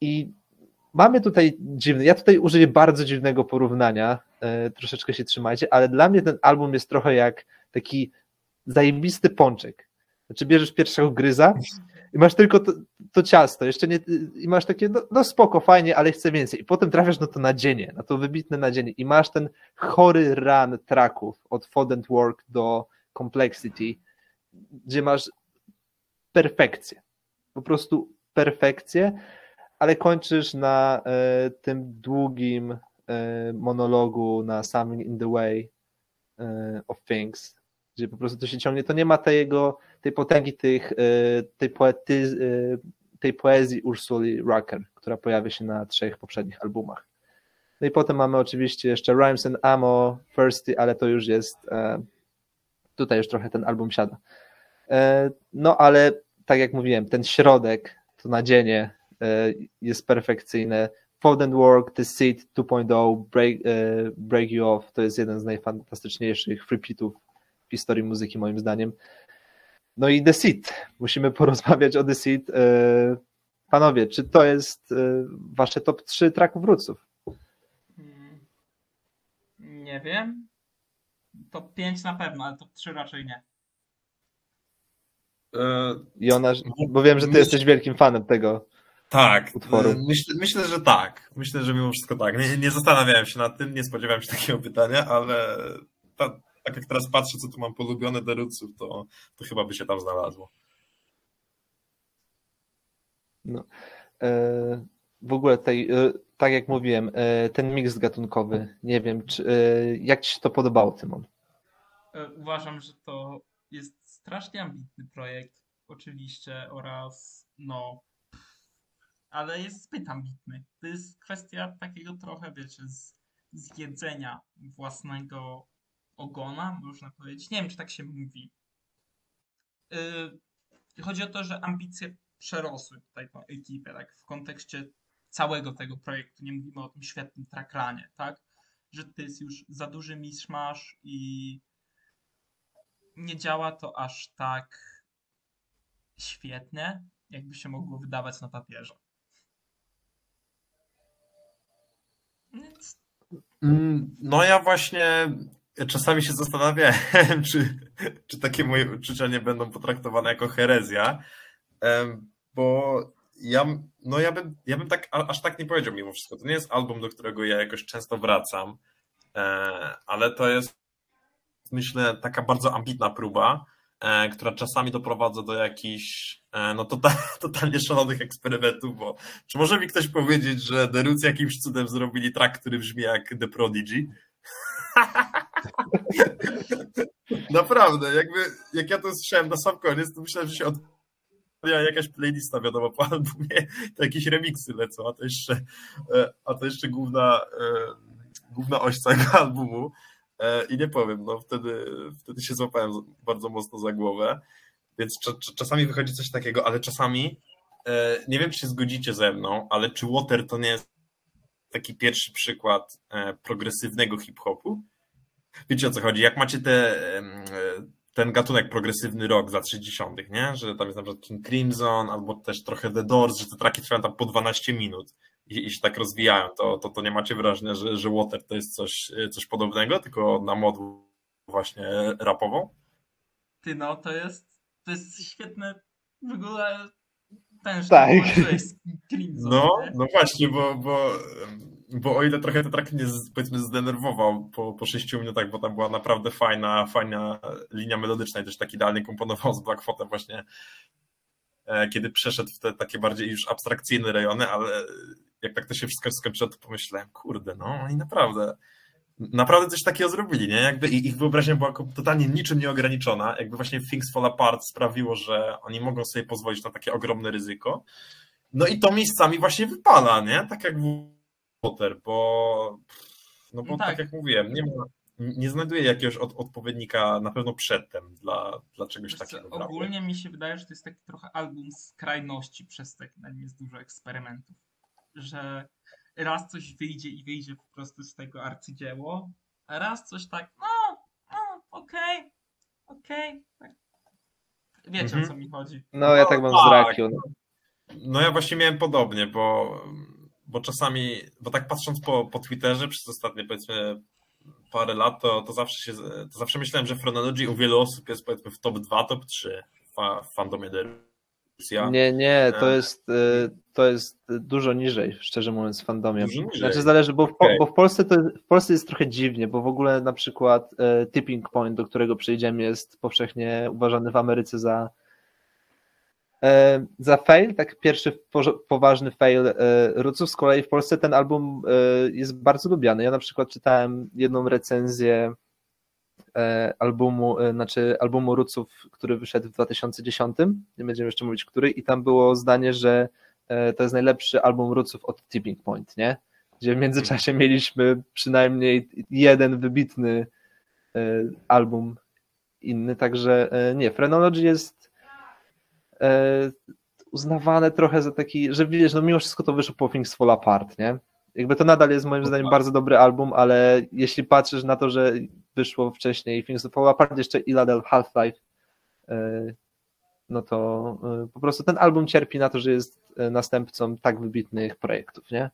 S1: I mamy tutaj dziwny, ja tutaj użyję bardzo dziwnego porównania, troszeczkę się trzymajcie, ale dla mnie ten album jest trochę jak taki zajebisty pączek. Znaczy bierzesz pierwszego gryza i masz tylko to, to ciasto, jeszcze nie, i masz takie, no, no spoko, fajnie, ale chcę więcej. I potem trafiasz na to nadzienie, na to wybitne nadzienie i masz ten chory run tracków od Fodent Work do Complexity, gdzie masz perfekcję. Po prostu perfekcję, ale kończysz na e, tym długim e, monologu na Something in the Way e, of Things, gdzie po prostu to się ciągnie, to nie ma tego, tej potęgi tych, e, tej, poety, e, tej poezji Ursuli Rucker, która pojawia się na trzech poprzednich albumach. No i potem mamy oczywiście jeszcze Rhymes and Ammo, Thirsty, ale to już jest, e, tutaj już trochę ten album siada. No ale tak jak mówiłem, ten środek, to nadzienie jest perfekcyjne. Fold and Work, The Seed 2.0, Break, Break You Off to jest jeden z najfantastyczniejszych repeatów w historii muzyki moim zdaniem. No i The Seed. Musimy porozmawiać o The Seed. E, Panowie, czy to jest e, wasze top 3 tracków wróców?
S3: Mm, Nie wiem. Top 5 na pewno, ale top 3 raczej nie.
S4: E,
S1: Jonasz, bo wiem, że ty
S4: Myśl-
S1: jesteś wielkim fanem tego.
S4: Tak,
S1: utworu.
S4: e, myślę, myślę, że tak. Myślę, że mimo wszystko tak. Nie, nie zastanawiałem się nad tym, nie spodziewałem się takiego pytania, ale ta, tak jak teraz patrzę, co tu mam polubione deruców, to, to chyba by się tam znalazło.
S1: E, W ogóle tej, e, tak jak mówiłem, e, ten miks gatunkowy, nie wiem, czy, e, jak ci się to podobało, Tymon?
S3: E, Uważam, że to jest strasznie ambitny projekt, oczywiście, oraz no, ale jest zbyt ambitny. To jest kwestia takiego trochę, wiecie, z, zjedzenia własnego ogona, można powiedzieć. Nie wiem, czy tak się mówi. y, chodzi o to, że ambicje przerosły tutaj tą ekipę, tak, w kontekście całego tego projektu. Nie mówimy o tym świetnym trackranie, tak, że to jest już za duży miszmasz i nie działa to aż tak świetnie, jakby się mogło wydawać na papierze. Więc
S4: Mm, No ja właśnie czasami się zastanawiałem, czy, czy takie moje uczucia nie będą potraktowane jako herezja, bo ja, no ja bym, ja bym tak, aż tak nie powiedział mimo wszystko. To nie jest album, do którego ja jakoś często wracam, e, ale to jest, myślę, taka bardzo ambitna próba, e, która czasami doprowadza do jakichś e, no total, totalnie szalonych eksperymentów, bo czy może mi ktoś powiedzieć, że The jakimś cudem zrobili track, który brzmi jak The Prodigy? Naprawdę, jakby jak ja to słyszałem na sam koniec, to myślałem, że się odpala jakaś playlista, wiadomo, po albumie, to jakieś remiksy lecą, a to jeszcze, e, a to jeszcze główna, e, główna oś całego albumu. E, I nie powiem, no wtedy, wtedy się złapałem bardzo mocno za głowę, więc cza- cza- czasami wychodzi coś takiego, ale czasami nie wiem, czy się zgodzicie ze mną, ale czy Water to nie jest taki pierwszy przykład progresywnego hip-hopu? Wiecie o co chodzi? Jak macie te, e, ten gatunek progresywny rock za 60., nie? Że tam jest na przykład King Crimson, albo też trochę The Doors, że te traki trwają tam po 12 minut i, i się tak rozwijają, to, to, to nie macie wrażenia, że, że Water to jest coś, e, coś podobnego, tylko na modę właśnie rapową?
S3: Ty no, to jest, to jest świetne w ogóle ten,
S1: Tak.
S3: Crimson,
S4: No,
S3: nie?
S4: no właśnie, bo, bo, bo o ile trochę ten track mnie powiedzmy zdenerwował po, po 6 minutach, bo tam była naprawdę fajna, fajna linia melodyczna i też tak idealnie komponował z Blackfootem właśnie, e, kiedy przeszedł w te takie bardziej już abstrakcyjne rejony, ale jak tak to się wszystko skończyło, to pomyślałem, kurde, no oni naprawdę naprawdę coś takiego zrobili, nie? Jakby ich wyobraźnia była totalnie niczym nieograniczona. Jakby właśnie Things Fall Apart sprawiło, że oni mogą sobie pozwolić na takie ogromne ryzyko. No i to miejscami właśnie wypala, nie? Tak jak Water, bo no bo
S3: No
S4: tak.
S3: tak.
S4: jak mówiłem, nie ma, nie znajduję jakiegoś od, odpowiednika na pewno przedtem dla, dla czegoś
S3: Wiesz
S4: takiego.
S3: ogólnie mi się wydaje, że to jest taki trochę album skrajności, przez to jak na nim jest dużo eksperymentów. Że raz coś wyjdzie i wyjdzie po prostu z tego arcydzieło, a raz coś tak, no, no okej, okej. tak. Wiecie
S4: Mhm.
S3: o co mi chodzi.
S1: No ja tak mam z
S4: tak.
S1: Rakion.
S4: No ja właśnie miałem podobnie, bo, bo czasami, bo tak patrząc po, po Twitterze przez ostatnie powiedzmy parę lat, to, to zawsze się, to zawsze myślałem, że Phronology u wielu osób jest powiedzmy w top 2, top 3 fa, w fandomie Derusia.
S1: Nie, nie, to
S4: E.
S1: jest, y, to jest dużo niżej, szczerze mówiąc, w fandomie.
S4: Dużo niżej.
S1: Znaczy zależy, bo w,
S4: Okej.
S1: bo w, Polsce to, w Polsce jest trochę dziwnie, bo w ogóle na przykład e, Tipping Point, do którego przejdziemy, jest powszechnie uważany w Ameryce za e, za fail, tak pierwszy poważny fail e, Ruców, z kolei w Polsce ten album e, jest bardzo lubiany. Ja na przykład czytałem jedną recenzję e, albumu, e, znaczy albumu Ruców, który wyszedł w 2010, nie będziemy jeszcze mówić który, i tam było zdanie, że e, to jest najlepszy album Ruców od Tipping Point, nie? Gdzie w międzyczasie mieliśmy przynajmniej jeden wybitny e, album inny, także e, nie, Phrenology jest e, uznawane trochę za taki, że wiesz, no mimo wszystko to wyszło po Things Fall Apart, nie? Jakby to nadal jest moim zdaniem bardzo dobry album, ale jeśli patrzysz na to, że wyszło wcześniej Things Fall Apart, jeszcze Iladel Half-Life, e, no to e, po prostu ten album cierpi na to, że jest e, następcą tak wybitnych projektów, nie?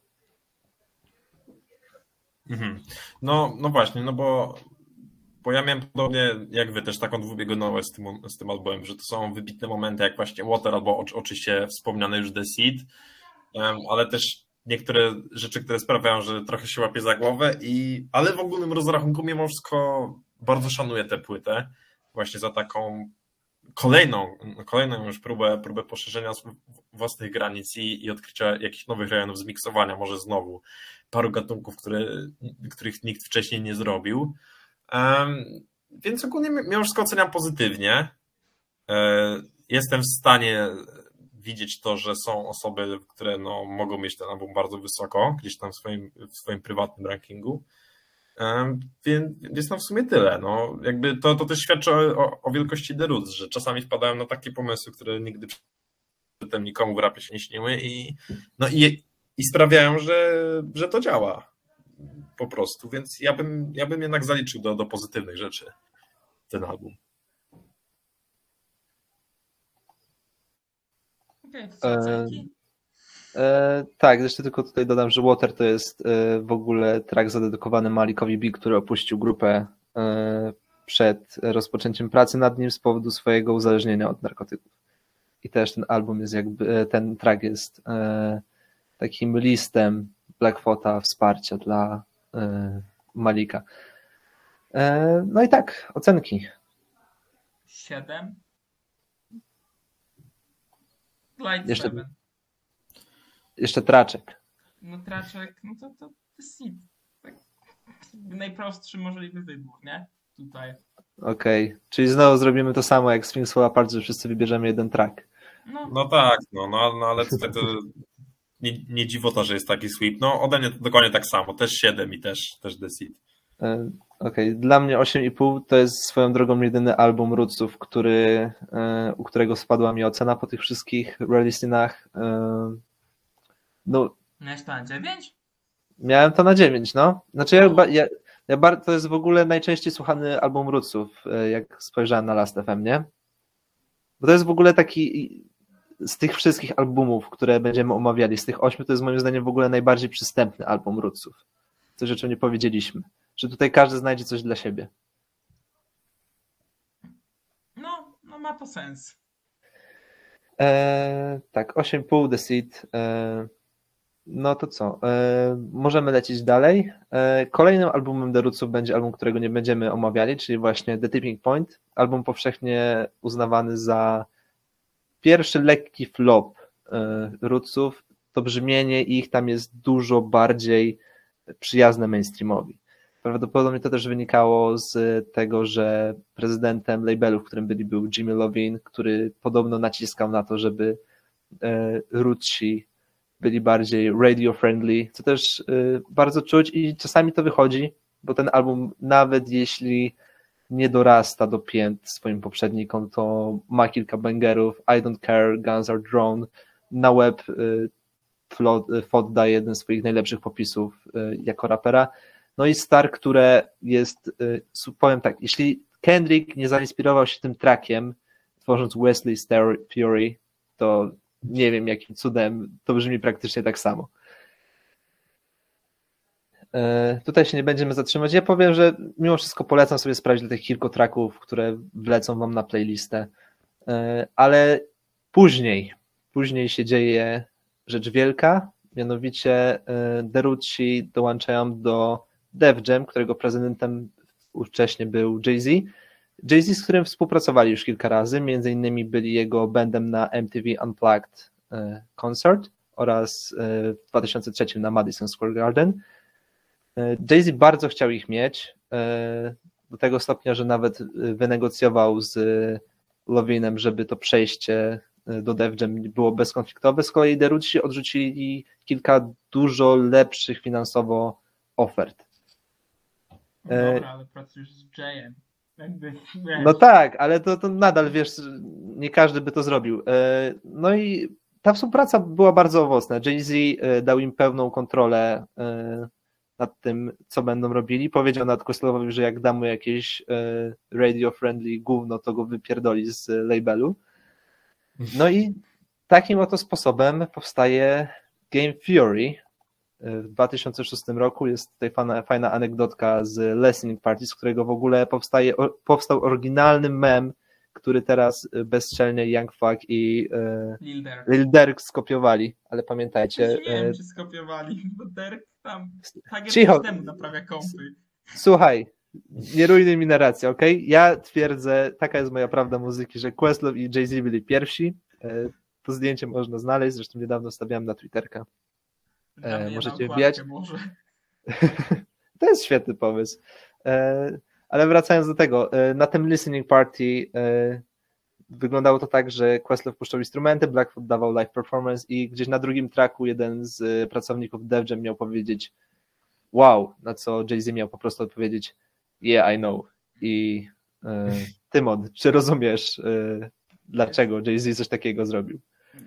S4: Mhm. No, no właśnie, no bo, bo ja miałem podobnie jak wy też taką dwubiegunowość z tym, z tym albumem, że to są wybitne momenty jak właśnie Water albo oczy- oczywiście wspomniane już The Seed, ale też niektóre rzeczy, które sprawiają, że trochę się łapie za głowę i ale w ogólnym rozrachunku mimo wszystko bardzo szanuję tę płytę właśnie za taką kolejną, kolejną już próbę, próbę poszerzenia własnych granic i, i odkrycia jakichś nowych rejonów, zmiksowania może znowu paru gatunków, które, których nikt wcześniej nie zrobił. Więc ogólnie mimo wszystko oceniam pozytywnie. E, Jestem w stanie widzieć to, że są osoby, które no, mogą mieć ten album bardzo wysoko, gdzieś tam w swoim, w swoim prywatnym rankingu. Więc, więc no w sumie tyle. No, jakby to, to też świadczy o, o, wielkości The że czasami wpadają na takie pomysły, które nigdy przedtem nikomu w rapie się nie śniły i, no i, i sprawiają, że, że to działa po prostu. Więc ja bym, ja bym jednak zaliczył do, do pozytywnych rzeczy ten album.
S1: E? E, tak, jeszcze tylko tutaj dodam, że Water to jest e, w ogóle track zadedykowany Malikowi B, który opuścił grupę e, przed rozpoczęciem pracy nad nim z powodu swojego uzależnienia od narkotyków. I też ten album jest jakby, e, ten track jest e, takim listem Blackfota wsparcia dla e, Malika. E, no i tak, ocenki.
S3: 7. Light
S1: Jeszcze-
S3: 7.
S1: Jeszcze traczek.
S3: No traczek, no to, to, to seed. Tak, najprostszy możliwy wybór, nie? Tutaj.
S1: Okej, czyli znowu zrobimy to samo jak Sphinx Fall Apart, że wszyscy wybierzemy jeden track.
S3: No,
S4: No tak, no, no, no ale tutaj to nie, nie dziwota, że jest taki sweep. No ode mnie to dokładnie tak samo, też 7 i też, też The Seed.
S1: E, Okej, dla mnie 8,5 to jest swoją drogą jedyny album Rootsów, który, e, u którego spadła mi ocena po tych wszystkich releasinach. E, No,
S3: miałeś to na 9?
S1: miałem to na 9, no. Znaczy ja, ba- ja, ja bar- to jest w ogóle najczęściej słuchany album Rootsów, jak spojrzałem na Last FM, nie? Bo to jest w ogóle taki z tych wszystkich albumów, które będziemy omawiali, z tych ośmiu, to jest moim zdaniem w ogóle najbardziej przystępny album Rootsów. Coś, o czym nie powiedzieliśmy. Że tutaj każdy znajdzie coś dla siebie.
S3: No, no ma to sens.
S1: Eee, tak, 8,5 The Seed. Eee, no to co? Eee, możemy lecieć dalej. Eee, kolejnym albumem The Rootsów będzie album, którego nie będziemy omawiali, czyli właśnie The Tipping Point. Album powszechnie uznawany za pierwszy lekki flop eee, Rootsów. To brzmienie ich tam jest dużo bardziej przyjazne mainstreamowi. Prawdopodobnie to też wynikało z tego, że prezydentem labelu, w którym byli, był Jimmy Lovin, który podobno naciskał na to, żeby e, Rootsi byli bardziej radio friendly, co też e, bardzo czuć i czasami to wychodzi, bo ten album nawet jeśli nie dorasta do pięt swoim poprzednikom, to ma kilka bangerów, I Don't Care, Guns Are Drone, na web e, Flo- Fod daje jeden z swoich najlepszych popisów e, jako rapera, no i Star, które jest, y, powiem tak, jeśli Kendrick nie zainspirował się tym trackiem, tworząc Wesley Fury, to nie wiem jakim cudem to brzmi praktycznie tak samo. E, Tutaj się nie będziemy zatrzymać. Ja powiem, że mimo wszystko polecam sobie sprawdzić tych kilku tracków, które wlecą wam na playlistę. E, Ale później, później się dzieje rzecz wielka, mianowicie Derucci dołączają do Def Jam, którego prezydentem ówcześnie był Jay-Z. Jay-Z, z którym współpracowali już kilka razy, między innymi byli jego bandem na MTV Unplugged e, Concert oraz w 2003 na Madison Square Garden. E, Jay-Z bardzo chciał ich mieć, e, do tego stopnia, że nawet e, wynegocjował z Lovinem, żeby to przejście do Def Jam było bezkonfliktowe. Z kolei Derucci odrzucili kilka dużo lepszych finansowo ofert.
S3: No dobra, ale pracujesz z Jayem.
S1: No tak, ale to, to nadal wiesz, nie każdy by to zrobił. No i ta współpraca była bardzo owocna. Jay-Z dał im pełną kontrolę nad tym, co będą robili. Powiedział nad Questlove, że jak da mu jakieś e, radio-friendly gówno, to go wypierdoli z labelu. No i takim oto sposobem powstaje Game Fury. W 2006 roku jest tutaj fajna, fajna anegdotka z Listening Party, z którego w ogóle powstaje, powstał oryginalny mem, który teraz bezczelnie Young Fuck i e,
S3: Lil Durk.
S1: Skopiowali, ale
S3: Ja
S1: pamiętajcie,
S3: nie
S1: e,
S3: wiem, czy skopiowali, bo Derek tam
S1: Cicho.
S3: temu naprawia
S1: słuchaj, nie rujnuj mi narracji, ok? Ja twierdzę, taka jest moja prawda muzyki, że Questlove i Jay-Z byli pierwsi. E, To zdjęcie można znaleźć, zresztą niedawno stawiałem na Twitterka.
S3: Na
S1: możecie wbijać.
S3: Może.
S1: To jest świetny pomysł. E, Ale wracając do tego, e, na tym listening party e, wyglądało to tak, że Questlove puszczał instrumenty, Blackfoot dawał live performance i gdzieś na drugim tracku jeden z e, pracowników Def Jam miał powiedzieć wow, na co Jay-Z miał po prostu odpowiedzieć yeah, I know. I e, Tymon, czy rozumiesz, e, dlaczego Jay-Z coś takiego zrobił?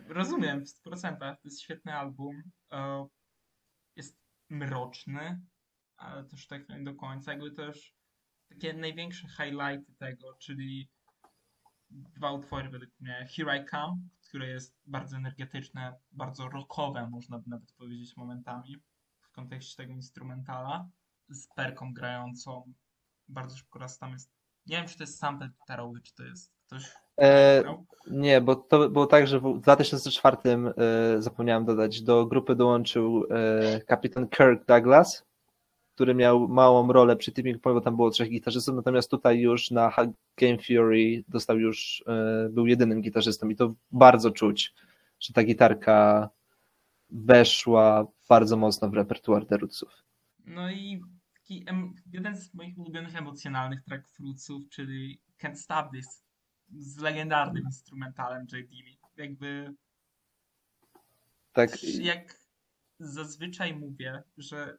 S3: Rozumiem, w 100%. To jest świetny album. E, Jest mroczny, ale też tak nie do końca. Jakby też takie największe highlighty tego, czyli dwa utwory według mnie. Here I Come, które jest bardzo energetyczne, bardzo rockowe, można by nawet powiedzieć momentami w kontekście tego instrumentala, z perką grającą. Bardzo szybko raz tam jest. Nie wiem, czy to jest sample gitarowy, czy to jest ktoś.
S1: E, nie, bo to było tak, że w 2004 e, zapomniałem dodać, do grupy dołączył e, kapitan Kirk Douglas, który miał małą rolę przy Point, bo tam było trzech gitarzystów, natomiast tutaj już na Game Fury dostał już, e, był jedynym gitarzystą i to bardzo czuć, że ta gitarka weszła bardzo mocno w repertuar The Rootsów.
S3: No i jeden z moich ulubionych emocjonalnych track Fruitsów, czyli Can't Stop This z legendarnym instrumentalem J. Dilly. Jakby
S1: Tak,
S3: jak zazwyczaj mówię, że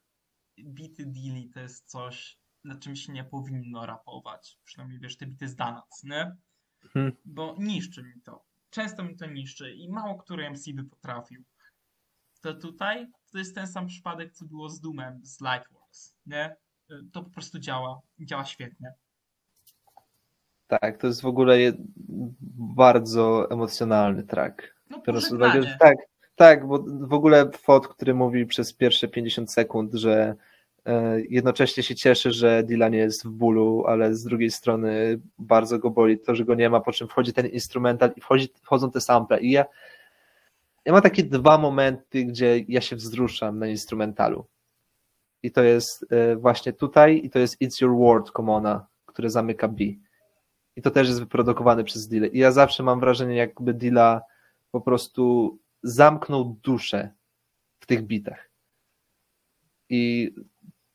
S3: bity Dilly to jest coś, na czym się nie powinno rapować. Przynajmniej wiesz, te bity z Donuts, nie?
S1: Mhm.
S3: Bo niszczy mi to. Często mi to niszczy i mało który MC by potrafił. To tutaj to jest ten sam przypadek, co było z Doomem, z Lightworks, nie? To po prostu działa. Działa świetnie.
S1: tak, to jest w ogóle bardzo emocjonalny track.
S3: No
S1: Biorąc uwagę, że tak, tak, bo w ogóle Fot, który mówi przez pierwsze 50 sekund, że e, jednocześnie się cieszy, że Dylan jest w bólu, ale z drugiej strony bardzo go boli to, że go nie ma, po czym wchodzi ten instrumental i wchodzi, wchodzą te sample i ja, ja mam takie dwa momenty, gdzie ja się wzruszam na instrumentalu. I to jest e, właśnie tutaj i to jest It's Your World Komona, które zamyka B. I to też jest wyprodukowane przez Dilla. I ja zawsze mam wrażenie, jakby Dilla po prostu zamknął duszę w tych bitach. I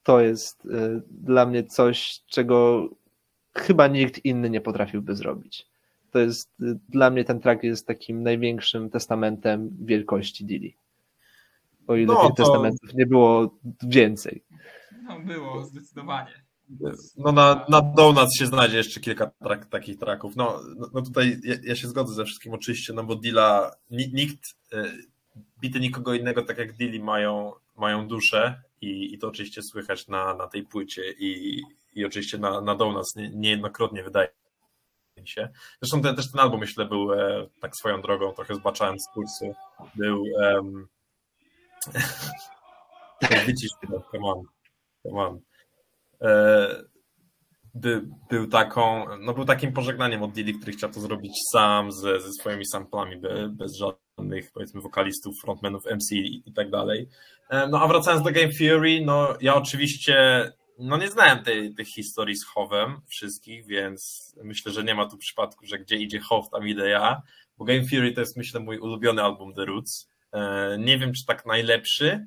S1: to jest y, dla mnie coś, czego chyba nikt inny nie potrafiłby zrobić. To jest, y, dla mnie ten track jest takim największym testamentem wielkości Dilly. O ile
S4: No,
S1: tych
S4: to-
S1: testamentów nie było więcej.
S3: No było, zdecydowanie.
S4: No na, na Donuts się znajdzie jeszcze kilka trak, takich traków. No, no, no tutaj ja, ja się zgodzę ze wszystkim oczywiście, no bo Dilla, ni- nikt, e, bity nikogo innego tak jak Dilly mają, mają duszę i, i to oczywiście słychać na, na tej płycie i, i oczywiście na, na Donuts nie, niejednokrotnie wydaje się. Zresztą ten, też ten album myślę był e, tak swoją drogą, trochę zbaczając z kursu, był um, wycisz, come on, come on. E, by, był taką, no był takim pożegnaniem od Diddy, który chciał to zrobić sam ze, ze swoimi samplami, be, bez żadnych powiedzmy wokalistów, frontmenów, MC i, i tak dalej. E, No a wracając do Game Theory, no ja oczywiście no nie znałem tej, tych historii z Howem wszystkich, więc myślę, że nie ma tu przypadku, że gdzie idzie How, tam idę ja, bo Game Theory to jest myślę mój ulubiony album The Roots. E, Nie wiem, czy tak najlepszy,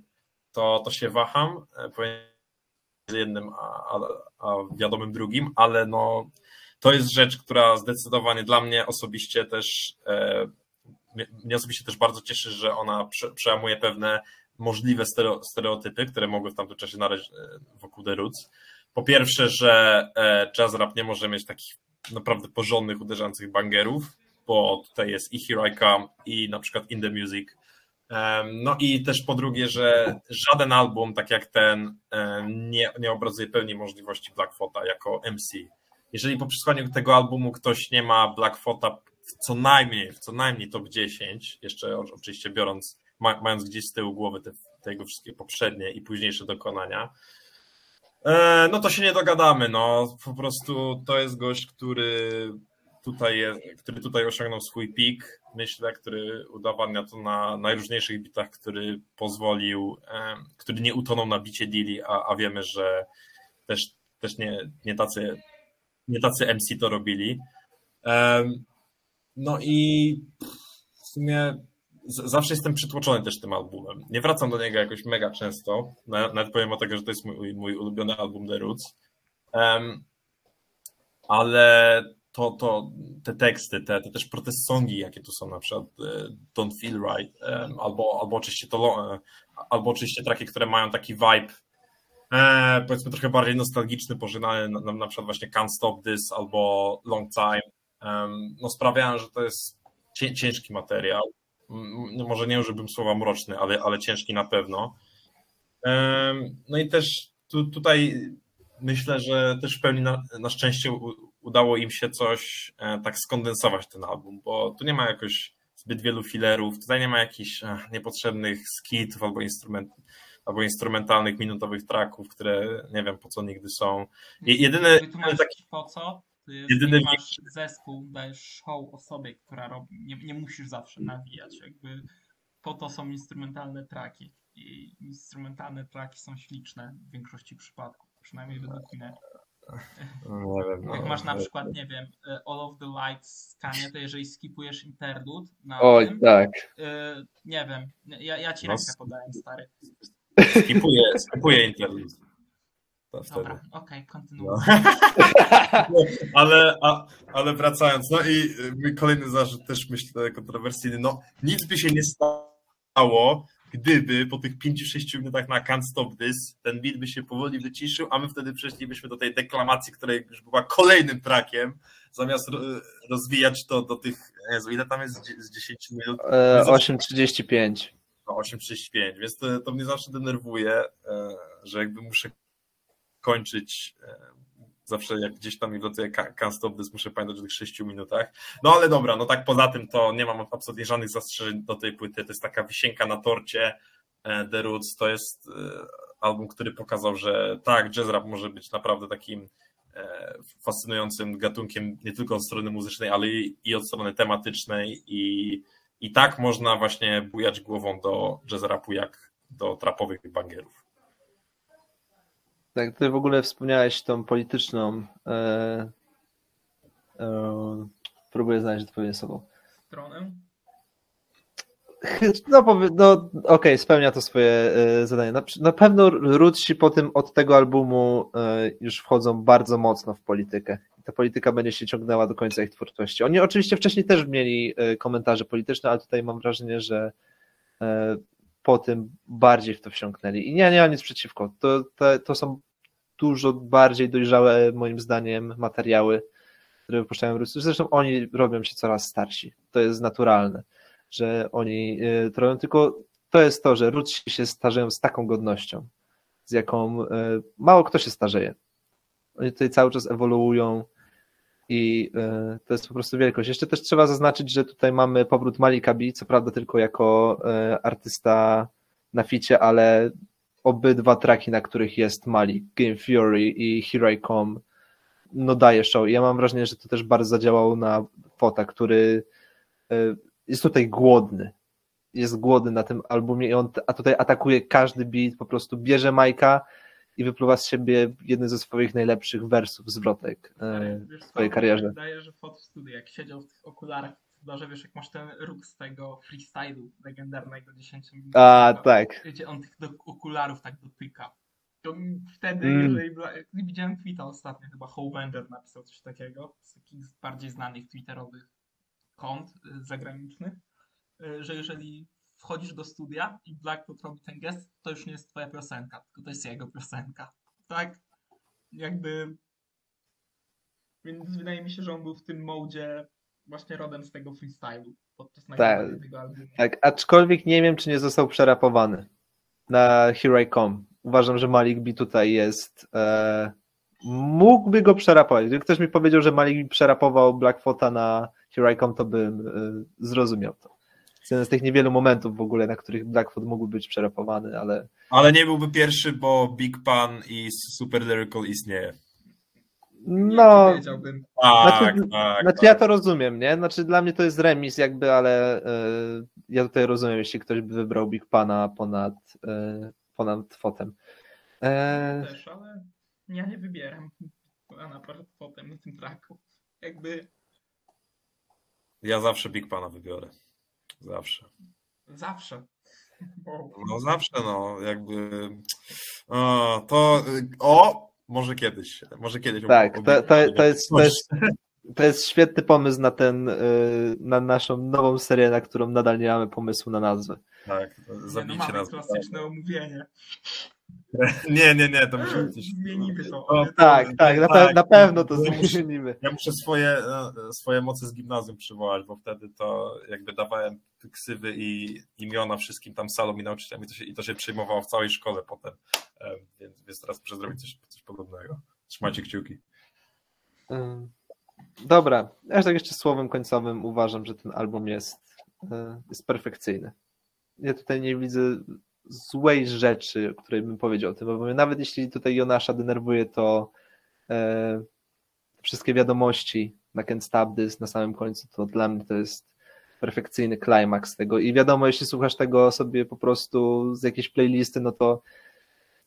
S4: to, to się waham, powiem jednym, a, a, wiadomym drugim, ale no, to jest rzecz, która zdecydowanie dla mnie osobiście też, e, mnie- osobiście też bardzo cieszy, że ona prze, przełamuje pewne możliwe stereo, stereotypy, które mogły w tamtym czasie narać e, wokół The Roots. Po pierwsze, że e, jazz rap nie może mieć takich naprawdę porządnych, uderzających bangerów, bo tutaj jest i Here I Come, i na przykład In The Music, No i też po drugie, że żaden album, tak jak ten, nie, nie obrazuje pełni możliwości Blackfota jako MC. Jeżeli po przesłaniu tego albumu ktoś nie ma Blackfota w co najmniej, w co najmniej top 10, jeszcze oczywiście biorąc, ma, mając gdzieś z tyłu głowy te, te jego wszystkie poprzednie i późniejsze dokonania, e, no to się nie dogadamy. No, po prostu to jest gość, który tutaj, jest, który tutaj osiągnął swój pik, myślę, który udowadnia to na najróżniejszych bitach, który pozwolił, który nie utonął na bicie Dili, a, a wiemy, że też, też nie, nie, tacy, nie tacy MC to robili. No i w sumie zawsze jestem przytłoczony też tym albumem. Nie wracam do niego jakoś mega często, na- nawet powiem o tego, że to jest mój, mój ulubiony album The Roots. Em, ale to, to te teksty, te, te też protest songi, jakie tu są, na przykład e, Don't Feel Right, em, albo, albo oczywiście to, e, albo oczywiście traki, które mają taki vibe e, powiedzmy trochę bardziej nostalgiczny, pożynany, na, na, przykład właśnie Can't Stop This albo Long Time, no sprawiają, że to jest cię, ciężki materiał. No może nie użyłbym słowa mroczny, ale, ale ciężki na pewno. No i też tu, tutaj myślę, że też w pełni na, na szczęście udało im się coś e, tak skondensować ten album, bo tu nie ma jakoś zbyt wielu filerów, tutaj nie ma jakichś e, niepotrzebnych skitów albo instrument, albo instrumentalnych minutowych tracków, które nie wiem po co nigdy są. Je- Jedyny, taki,
S3: po co? Ty
S4: jedyny
S3: jedyny masz zespół, dajesz show osobie, która robi, nie, nie musisz zawsze nawijać, jakby po to są instrumentalne traki i instrumentalne traki są śliczne w większości przypadków, przynajmniej według mnie.
S4: Nie wiem,
S3: Jak
S4: no,
S3: masz na
S4: no,
S3: przykład, nie wiem, e, All of the Lights skanie, to jeżeli skipujesz interlude na
S1: Oj,
S3: tym,
S1: tak.
S3: e, nie wiem, ja, ja ci
S4: No,
S3: rękę podałem, stary.
S4: skipuję, skipuję interlude. To.
S3: Dobra, okej, kontynuuj.
S4: No. Ale, a, ale wracając, no i mój kolejny zarzut też myślę kontrowersyjny, no nic by się nie stało, gdyby po tych 5-6 minutach na Can't Stop This ten beat by się powoli wyciszył, a my wtedy przeszlibyśmy do tej deklamacji, która już była kolejnym trackiem, zamiast ro- rozwijać to do tych, Jezu, ile tam jest z- z 10 minut?
S1: E, 8.35.
S4: No, 8,65, więc to, to mnie zawsze denerwuje, e, że jakby muszę kończyć e, zawsze jak gdzieś tam mi wlatuje Ca- Can't Stop This, muszę pamiętać o tych 6 minutach. No ale dobra, no tak poza tym to nie mam absolutnie żadnych zastrzeżeń do tej płyty, to jest taka wisienka na torcie e, The Roots, to jest e, album, który pokazał, że tak, jazz rap może być naprawdę takim e, fascynującym gatunkiem nie tylko od strony muzycznej, ale i od strony tematycznej i, i tak można właśnie bujać głową do jazz rapu jak do trapowych bangerów.
S1: Tak, ty w ogóle wspomniałeś tą polityczną. E, e, próbuję znaleźć odpowiednie słowo.
S3: Stronę?
S1: No, no okej, spełnia to swoje e, zadanie. Na, na pewno Rootsi po tym od tego albumu e, już wchodzą bardzo mocno w politykę. Ta polityka będzie się ciągnęła do końca ich twórczości. Oni oczywiście wcześniej też mieli e, komentarze polityczne, ale tutaj mam wrażenie, że po tym bardziej w to wsiąknęli. I nie, nie mam nic przeciwko. To, to, to są dużo bardziej dojrzałe, moim zdaniem, materiały, które wypuszczają Ruscy. Zresztą oni robią się coraz starsi. To jest naturalne, że oni y, to tylko to jest to, że Ruscy się starzeją z taką godnością, z jaką y, mało kto się starzeje. Oni tutaj cały czas ewoluują i y, to jest po prostu wielkość. Jeszcze też trzeba zaznaczyć, że tutaj mamy powrót Malika B, co prawda tylko jako y, artysta na ficie, ale obydwa traki, na których jest Malik, Game Fury i Here I Come, no daje show. I ja mam wrażenie, że to też bardzo zadziałało na Fota, który y, jest tutaj głodny. Jest głodny na tym albumie i on, a tutaj atakuje każdy beat, po prostu bierze Majka i wypluwa z siebie jeden ze swoich najlepszych wersów, zwrotek y,
S3: Wiesz,
S1: w swojej karierze.
S3: Wydaje, że fot w studiu, jak siedział w tych okularach, że wiesz, jak masz ten róg z tego freestylu legendarnego 10 minut.
S1: A, tak.
S3: Wiecie, on tych do, okularów tak dotyka. To wtedy,
S1: Mm.
S3: jeżeli była, widziałem tweeta ostatnio, chyba Howender napisał coś takiego, z takich bardziej znanych twitterowych kont y, zagranicznych, y, że jeżeli wchodzisz do studia i Blackwood robi ten gest, to już nie jest twoja piosenka, tylko to jest jego piosenka. Tak? Jakby więc wydaje mi się, że on był w tym modzie właśnie rodem z tego freestylu podczas nagrywania tego albumu.
S1: Tak, aczkolwiek nie wiem, czy nie został przerapowany na Here I Come. Uważam, że Malik B tutaj jest. E, mógłby go przerapować. Gdyby ktoś mi powiedział, że Malik przerapował Blackfota na Here I Come, to bym e, zrozumiał to. Jeden z tych niewielu momentów w ogóle, na których Blackfoot mógłby być przerapowany, ale
S4: Ale nie byłby pierwszy, bo Big Pan i Super Lyrical istnieje.
S1: no.
S3: Nie powiedziałbym.
S4: Tak,
S1: Znaczy,
S4: tak.
S1: Znaczy
S4: tak.
S1: ja to rozumiem, nie? Znaczy dla mnie to jest remis jakby, ale e, ja tutaj rozumiem, jeśli ktoś by wybrał Big Pana ponad, e, ponad fotem. E,
S3: Też, ale ja nie wybieram na przykład potem na tym tracku. Jakby
S4: Ja zawsze Big Pana wybiorę. Zawsze.
S3: zawsze.
S4: No zawsze, no, jakby. O, to. O! Może kiedyś. Może kiedyś.
S1: Tak, to, to, to, jest, to, jest, to jest świetny pomysł na ten, y, na naszą nową serię, na którą nadal nie mamy pomysłu na nazwę.
S4: Tak,
S3: nie, no
S4: zabijcie
S3: mamy
S4: nas.
S3: klasyczne omówienie.
S4: Nie, nie, nie, to musi być coś.
S3: Zmienimy to.
S4: O,
S1: Tak, tak, na, pe-
S4: tak.
S1: na pewno to
S4: Ja muszę-
S1: zmienimy.
S4: Ja muszę swoje, e, swoje moce z gimnazjum przywołać, bo wtedy to jakby dawałem ksywy i imiona wszystkim tam salom i nauczycielom i to się, i to się przyjmowało w całej szkole potem. Więc, więc teraz muszę zrobić coś, coś podobnego. Trzymajcie kciuki.
S1: Ym, Dobra, ja tak jeszcze słowem końcowym uważam, że ten album jest, jest perfekcyjny. Ja tutaj nie widzę złej rzeczy, o której bym powiedział o tym, bo nawet jeśli tutaj Jonasza denerwuje, to e, wszystkie wiadomości na Stop This na samym końcu, to dla mnie to jest perfekcyjny klimaks tego i wiadomo, jeśli słuchasz tego sobie po prostu z jakiejś playlisty, no to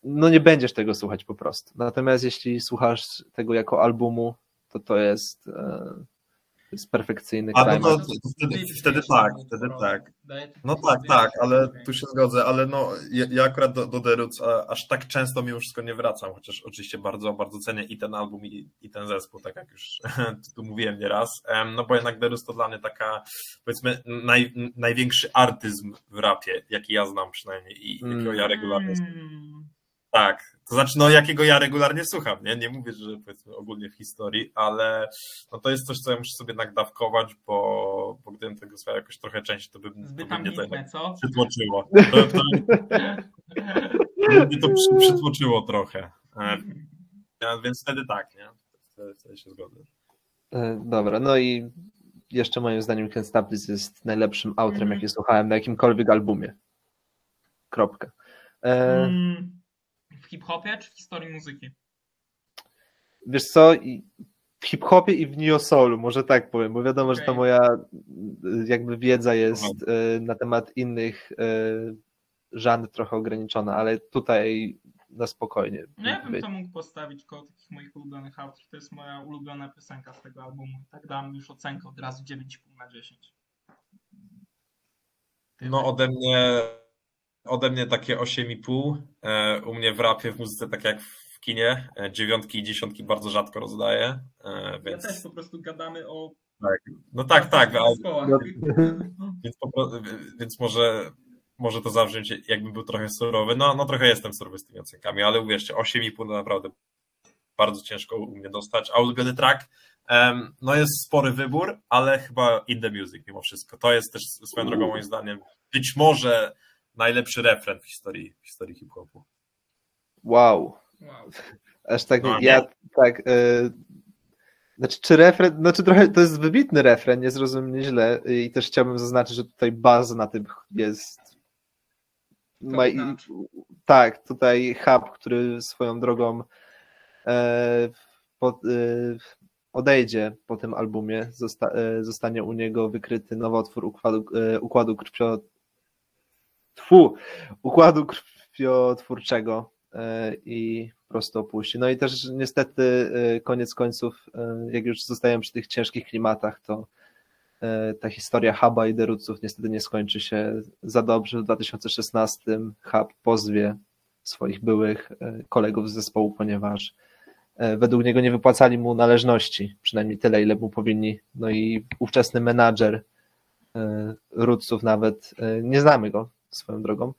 S1: no nie będziesz tego słuchać po prostu. Natomiast jeśli słuchasz tego jako albumu, to to jest, e, jest perfekcyjny
S4: A no to wtedy, wtedy tak, wtedy tak. No tak, tak, ale tu się zgodzę, ale no ja, ja akurat do, do The Roots a, aż tak często mimo wszystko nie wracam, chociaż oczywiście bardzo, bardzo cenię i ten album i, i ten zespół, tak jak już tu mówiłem nieraz, no bo jednak The Roots to dla mnie taka powiedzmy naj, największy artyzm w rapie, jaki ja znam przynajmniej i
S1: Mm.
S4: jakiego ja regularnie
S3: Mm.
S4: Tak. To znaczy, no jakiego ja regularnie słucham, nie? Nie mówię, że powiedzmy ogólnie w historii, ale no to jest coś, co ja muszę sobie jednak dawkować, bo, bo gdybym tego słuchał jakoś trochę częściej, to by, to
S3: Zbyt
S4: by mnie to jednak
S3: co?
S4: przytłoczyło. To, to, to mnie to przy, przytłoczyło trochę. E, Więc wtedy tak, nie? Wtedy, wtedy się zgodzę.
S1: E, Dobra, no i jeszcze moim zdaniem Stop This jest najlepszym outrem,
S3: Mhm.
S1: jaki słuchałem na jakimkolwiek albumie. Kropka. E,
S3: Mm. W hip-hopie czy w historii muzyki?
S1: Wiesz co, w hip-hopie i w neo-soulu, może tak powiem, bo wiadomo, że to
S3: Okej.
S1: moja y, jakby wiedza jest y, na temat innych y, żanr trochę ograniczona, ale tutaj na spokojnie.
S3: No ja bym to mógł postawić koło takich moich ulubionych autorów. To jest moja ulubiona piosenka z tego albumu. I tak dam już ocenkę od razu 9,5 na 10. Ty
S4: No ode mnie, ode mnie takie 8,5. E, U mnie w rapie, w muzyce, tak jak w kinie, e, dziewiątki i dziesiątki bardzo rzadko rozdaję, e,
S3: Ja
S4: więc
S3: też po prostu gadamy o.
S4: no tak, tak, ale.
S1: No,
S4: Więc, po, więc może, może to zabrzmieć, jakbym był trochę surowy. No, no trochę jestem surowy z tymi ocenkami, ale uwierzcie, 8,5 to naprawdę bardzo ciężko u mnie dostać. A ulubiony track, em, no jest spory wybór, ale chyba In The Music mimo wszystko. To jest też swoją drogą moim zdaniem być może najlepszy refren w historii, w historii hip-hopu.
S1: wow.
S3: Wow.
S1: Aż tak,
S4: No,
S1: ja
S4: nie?
S1: tak. Y, znaczy, czy refren, znaczy trochę to jest wybitny refren, nie zrozum mnie źle. I też chciałbym zaznaczyć, że tutaj baza na tym jest. Ma, i, tak, tutaj hub, który swoją drogą e, po, e, odejdzie po tym albumie, zosta, e, zostanie u niego wykryty nowotwór układu, e, układu krwio, tfu, układu krwiotwórczego e, i po prostu opuści. No i też niestety e, koniec końców, e, jak już zostajemy przy tych ciężkich klimatach, to ta historia Huba i Deruców niestety nie skończy się za dobrze. W 2016 Hub pozwie swoich byłych kolegów z zespołu, ponieważ według niego nie wypłacali mu należności, przynajmniej tyle, ile mu powinni. No i ówczesny menadżer Ruców nawet, nie znamy go swoją drogą,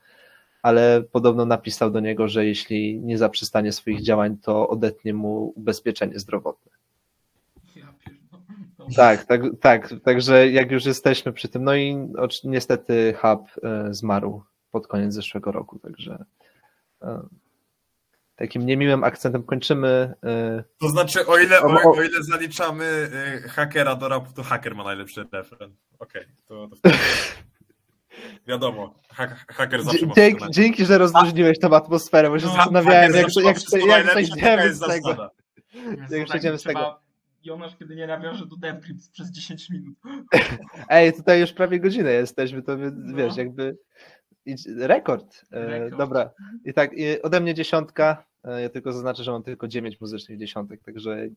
S1: ale podobno napisał do niego, że jeśli nie zaprzestanie swoich działań, to odetnie mu ubezpieczenie zdrowotne. Tak, tak, tak. Także jak już jesteśmy przy tym, no i niestety Hub e, zmarł pod koniec zeszłego roku, także e, takim niemiłym akcentem kończymy. e,
S4: To znaczy, o ile,
S1: O,
S4: o, ile zaliczamy hakera do rapu, to haker ma najlepszy refren. Okej, to, to wtedy... Wiadomo, hak, haker zawsze
S1: dzie-
S4: ma
S1: Dzięki, dzięki, że rozluźniłeś tą atmosferę, bo się
S3: No,
S1: zastanawiałem, jak, jak, jak, przejdziemy
S4: jest
S1: z tego. jak przejdziemy z tego.
S3: Jonasz, kiedy nie nawiąże do DevGrips przez 10 minut.
S1: Ej, tutaj już prawie godzinę jesteśmy, to
S3: No.
S1: wiesz, jakby rekord. E,
S3: Rekord.
S1: Dobra, i tak, i ode mnie dziesiątka, e, ja tylko zaznaczę, że mam tylko dziewięć muzycznych dziesiątek, także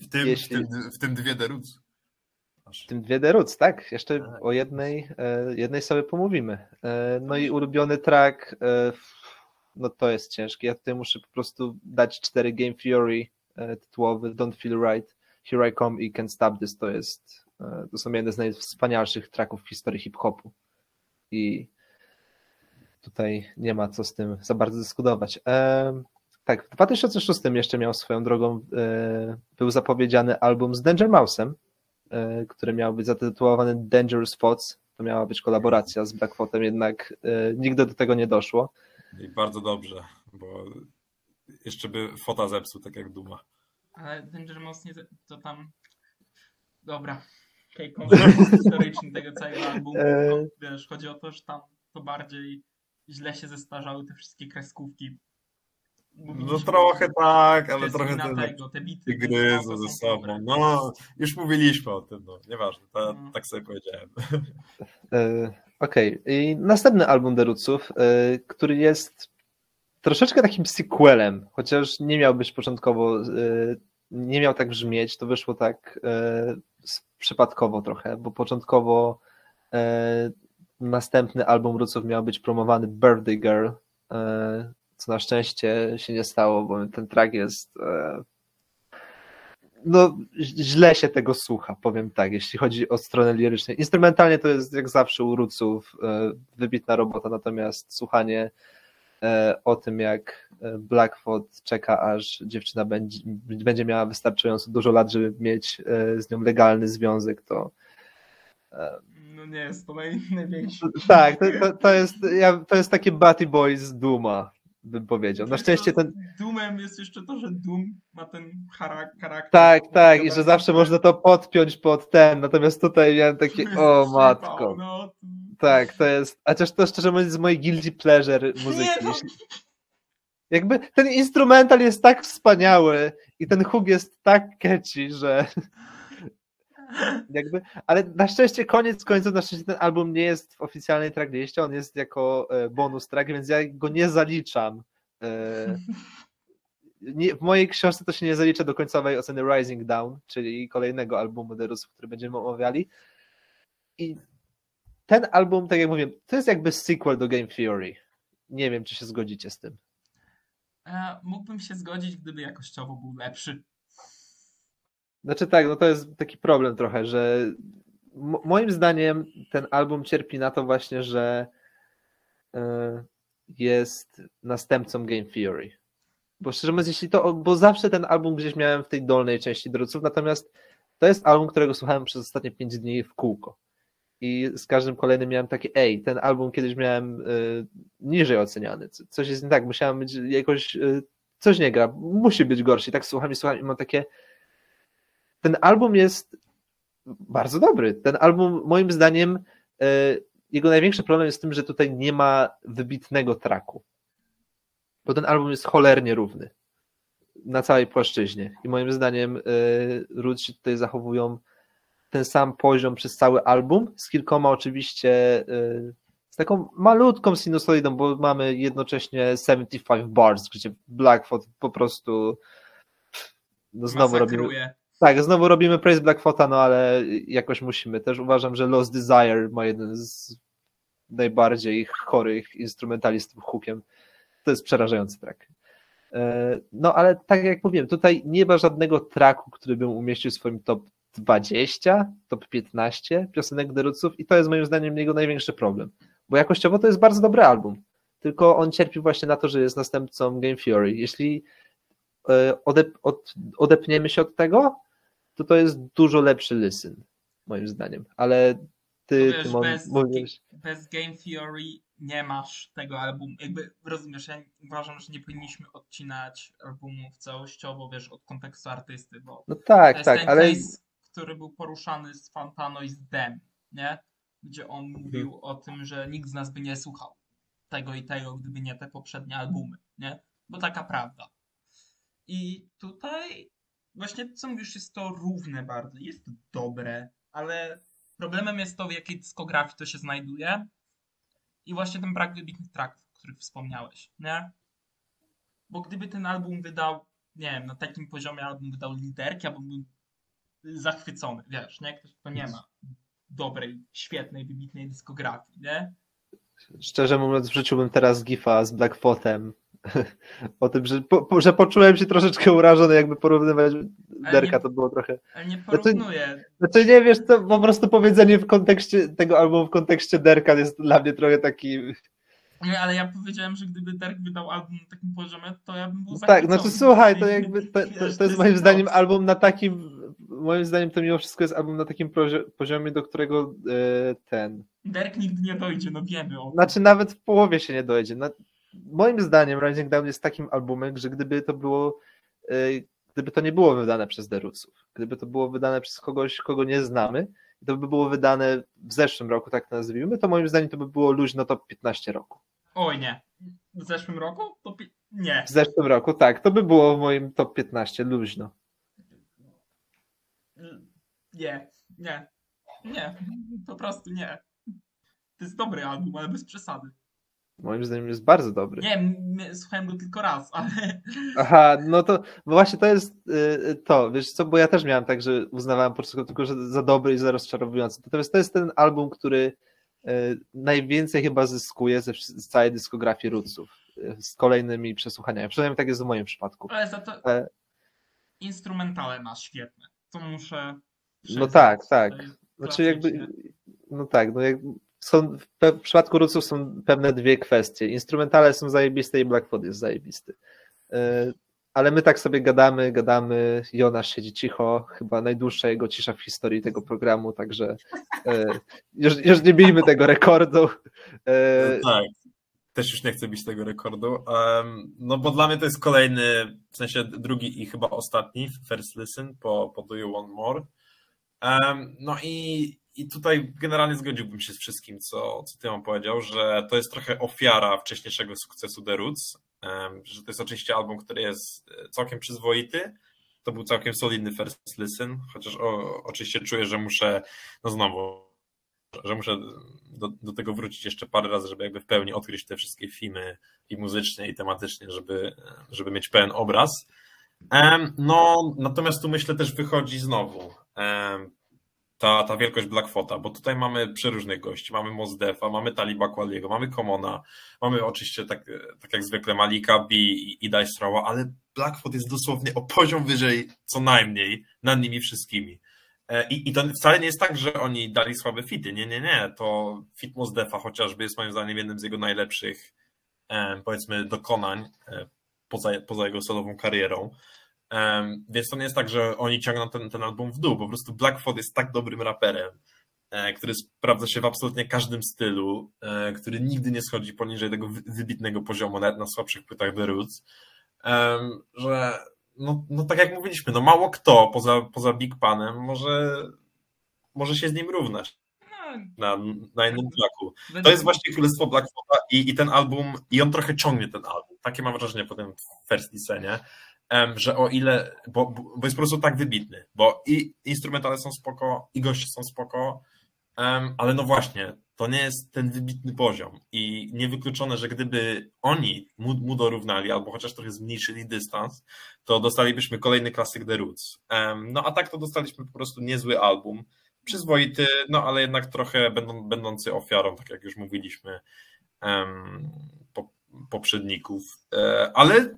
S4: W tym,
S1: Jeśli-
S4: w tym, w tym dwie deruc.
S1: W tym dwie deruc, tak? Jeszcze
S4: Tak.
S1: o jednej, e, jednej sobie pomówimy. E, No i ulubiony track, e, no to jest ciężkie, ja tutaj muszę po prostu dać cztery Game Theory e, tytułowy, Don't Feel Right, Here I Come i Can't Stop This, to jest, to są jedne z najwspanialszych tracków w historii hip-hopu i tutaj nie ma co z tym za bardzo dyskutować. Tak, w 2006 jeszcze miał swoją drogą, był zapowiedziany album z Danger Mouse'em, który miał być zatytułowany Dangerous Spots. To miała być kolaboracja z Blackfootem, jednak e, nigdy do tego nie doszło.
S4: I bardzo dobrze, bo jeszcze by fota zepsuł, tak jak Duma.
S3: Ale Danger Mouse nie... to tam... Dobra. Kontekst historyczny tego całego albumu.
S1: E.
S3: Wiesz, chodzi o to, że tam to bardziej źle się zestarzały te wszystkie kreskówki.
S4: No trochę tak, ale trochę te
S3: tego, te bity. to
S4: ze sobą. No, już mówiliśmy o tym, no, nieważne, to,
S3: No.
S4: tak sobie powiedziałem.
S1: E, Okej, i następny album Deruców, e, który jest troszeczkę takim sequelem, chociaż nie miał być początkowo, e, nie miał tak brzmieć, to wyszło tak e, przypadkowo trochę, bo początkowo e, następny album Ruców miał być promowany Birthday Girl, co na szczęście się nie stało, bo ten track jest e, no, źle się tego słucha, powiem tak, jeśli chodzi o stronę liryczną. Instrumentalnie to jest jak zawsze u Ruców e, wybitna robota, natomiast słuchanie e, o tym, jak Blackfoot czeka, aż dziewczyna będzie, będzie miała wystarczająco dużo lat, żeby mieć z nią legalny związek, to
S3: No nie jest to naj, największy.
S1: tak, to, to, to, jest, ja, to jest takie Batty Boys z Duma, bym powiedział. Na szczęście ten,
S3: Doomem jest jeszcze to, że Doom ma ten charak- charakter.
S1: tak, tak, i że zawsze można to podpiąć pod ten, natomiast tutaj miałem takie,
S3: jest
S1: o matko.
S3: No,
S1: Tak, to jest. A chociaż to szczerze mówiąc, z mojej guilty pleasure muzyki.
S3: No,
S1: Jakby ten instrumental jest tak wspaniały i ten hook jest tak catchy, że jakby. Ale na szczęście, koniec końców, na szczęście ten album nie jest w oficjalnej trackliście, on jest jako e, bonus track, więc ja go nie zaliczam. E, Nie, w mojej książce to się nie zalicza do końcowej oceny Rising Down, czyli kolejnego albumu The Rusów, który będziemy omawiali. I ten album, tak jak mówiłem, to jest jakby sequel do Game Theory. Nie wiem, czy się zgodzicie z tym.
S3: E, mógłbym się zgodzić, gdyby jakościowo był lepszy.
S1: Znaczy tak, no to jest taki problem trochę, że mo- moim zdaniem ten album cierpi na to właśnie, że e, jest następcą Game Theory. Bo szczerze mówiąc, jeśli to, bo zawsze ten album gdzieś miałem w tej dolnej części druców, natomiast to jest album, którego słuchałem przez ostatnie 5 dni w kółko. I z każdym kolejnym miałem takie, ej, ten album kiedyś miałem y, niżej oceniany, co- coś jest nie tak, musiałem być jakoś, y, coś nie gra, musi być gorszy. Tak słucham i słucham i mam takie, ten album jest bardzo dobry. Ten album, moim zdaniem, y, jego największy problem jest w tym, że tutaj nie ma wybitnego traku. Bo ten album jest cholernie równy na całej płaszczyźnie. I moim zdaniem y, Roots się tutaj zachowują ten sam poziom przez cały album, z kilkoma oczywiście, y, z taką malutką sinusoidą, bo mamy jednocześnie 75 bars, gdzie Blackfoot po prostu no znowu
S3: Masakruje.
S1: Tak, znowu robimy Praise Blackfoota, no ale jakoś musimy. Też uważam, że Lost Desire ma jeden z najbardziej chorych instrumentalistów hookiem. To jest przerażający track. E, No ale tak jak mówiłem, tutaj nie ma żadnego tracku, który bym umieścił w swoim top 20, top 15 piosenek Deruców i to jest moim zdaniem jego największy problem. Bo jakościowo to jest bardzo dobry album, tylko on cierpi właśnie na to, że jest następcą Game Theory. Jeśli e, odep- od, odepniemy się od tego, to to jest dużo lepszy listen, moim zdaniem. Ale ty,
S3: wiesz,
S1: Tymon,
S3: bez-
S1: mówisz...
S3: Bez Game Theory nie masz tego albumu. Jakby rozumiesz, ja uważam, że nie powinniśmy odcinać albumów całościowo, wiesz, od kontekstu artysty, bo
S1: No
S3: to
S1: tak,
S3: jest
S1: tak,
S3: ten
S1: ale
S3: case, który był poruszany z Fantano i z Dem, nie? Gdzie on
S1: Mhm.
S3: mówił o tym, że nikt z nas by nie słuchał tego i tego, gdyby nie te poprzednie albumy, nie? Bo taka prawda. I tutaj właśnie, co mówisz, jest to równe bardzo, jest to dobre, ale problemem jest to, w jakiej dyskografii to się znajduje i właśnie ten brak wybitnych tracków, o których wspomniałeś, nie? Bo gdyby ten album wydał, nie wiem, na takim poziomie album wydał liderki, albo był zachwycony, wiesz, nie? Ktoś, kto nie ma dobrej, świetnej, wybitnej dyskografii, nie?
S1: szczerze mówiąc, wrzuciłbym teraz gifa z Blackfootem o tym, że, po, że poczułem się troszeczkę urażony, jakby porównywać Derka,
S3: nie-
S1: to było trochę...
S3: Ale nie
S1: to-
S3: porównuję.
S1: Znaczy nie wiesz, to po prostu powiedzenie w kontekście tego albumu, w kontekście Derka jest dla mnie trochę taki...
S3: Nie, ale ja powiedziałem, że gdyby Derek wydał album na takim poziomie, to ja bym był
S1: Tak,
S3: zachwycony.
S1: znaczy słuchaj, to jakby to, to, to jest moim zdaniem album na takim, moim zdaniem to mimo wszystko jest album na takim poziomie, do którego e, ten,
S3: Derek nigdy nie dojdzie, no wiemy o tym.
S1: znaczy nawet w połowie się nie dojdzie. Moim zdaniem Rising Down jest takim albumem, że gdyby to było, e, gdyby to nie było wydane przez Deruców, gdyby to było wydane przez kogoś, kogo nie znamy, i to by było wydane w zeszłym roku, tak to nazwijmy, to moim zdaniem to by było luźno top 15 roku.
S3: Oj nie. W zeszłym roku? To pi... Nie.
S1: W zeszłym roku, tak, to by było w moim top 15 luźno.
S3: Nie. Nie. Nie. Po prostu nie. To jest dobry album, ale bez przesady.
S1: Moim zdaniem jest bardzo dobry.
S3: Nie, słuchałem go tylko raz, ale
S1: Aha, no to właśnie to jest y, to, wiesz co, bo ja też miałem tak, że uznawałem po prostu tylko, że za dobry i za rozczarowujący. Natomiast to jest ten album, który y, najwięcej chyba zyskuje ze z całej dyskografii Rootsów y, z kolejnymi przesłuchaniami. Przynajmniej tak jest w moim przypadku.
S3: ale za to
S1: E,
S3: instrumentale ma świetne. To muszę.
S1: No tak, tak. Znaczy jakby, no tak, no jak, są, w, przypadku Rootsów są pewne dwie kwestie. Instrumentale są zajebiste i Blackfoot jest zajebisty. Y, Ale my tak sobie gadamy, gadamy, Jonasz siedzi cicho, chyba najdłuższa jego cisza w historii tego programu, także y, już, już nie bijmy tego rekordu. Y,
S4: Tak. Też już nie chcę bić tego rekordu. No bo dla mnie to jest kolejny, w sensie drugi i chyba ostatni First Listen po, po Do You Want More. No i, i tutaj generalnie zgodziłbym się z wszystkim, co, co ty mam powiedział, że to jest trochę ofiara wcześniejszego sukcesu The Roots, że to jest oczywiście album, który jest e, całkiem przyzwoity. To był całkiem solidny First Listen, chociaż o, oczywiście czuję, że muszę, no znowu, że muszę do, do tego wrócić jeszcze parę razy, żeby jakby w pełni odkryć te wszystkie filmy i muzycznie, i tematycznie, żeby, żeby mieć pełen obraz. No, natomiast tu myślę też wychodzi znowu ta, ta wielkość Blackfota, bo tutaj mamy przeróżnych gości. Mamy Mos Defa, mamy Taliba Kwaliego, mamy Komona, mamy oczywiście tak, tak jak zwykle Malika B i, i Rowa, ale Blackfoot jest dosłownie o poziom wyżej co najmniej nad nimi wszystkimi. E, I, I to wcale nie jest tak, że oni dali słabe fity. Nie, nie, nie. To fit Mos Defa chociażby jest moim zdaniem jednym z jego najlepszych em, powiedzmy dokonań e, poza, poza jego solową karierą. Em, Więc to nie jest tak, że oni ciągną ten, ten album w dół. Po prostu Blackfoot jest tak dobrym raperem, e, który sprawdza się w absolutnie każdym stylu, e, który nigdy nie schodzi poniżej tego wy- wybitnego poziomu, nawet na słabszych płytach The Roots, em, że no, no tak jak mówiliśmy, no mało kto poza, poza Big Panem może, może się z nim równać na, na innym tracku. To jest właśnie królestwo Blackfoota i, i ten album, i on trochę ciągnie ten album. Takie mam wrażenie po tym first lisenie, em, że o ile, bo, bo jest po prostu tak wybitny, bo i instrumentale są spoko, i goście są spoko, ale no właśnie, to nie jest ten wybitny poziom i niewykluczone, że gdyby oni mu, mu dorównali, albo chociaż trochę zmniejszyli dystans, to dostalibyśmy kolejny klasyk The Roots. No a tak to dostaliśmy po prostu niezły album, przyzwoity, no ale jednak trochę będą, będący ofiarą, tak jak już mówiliśmy, poprzedników. E, ale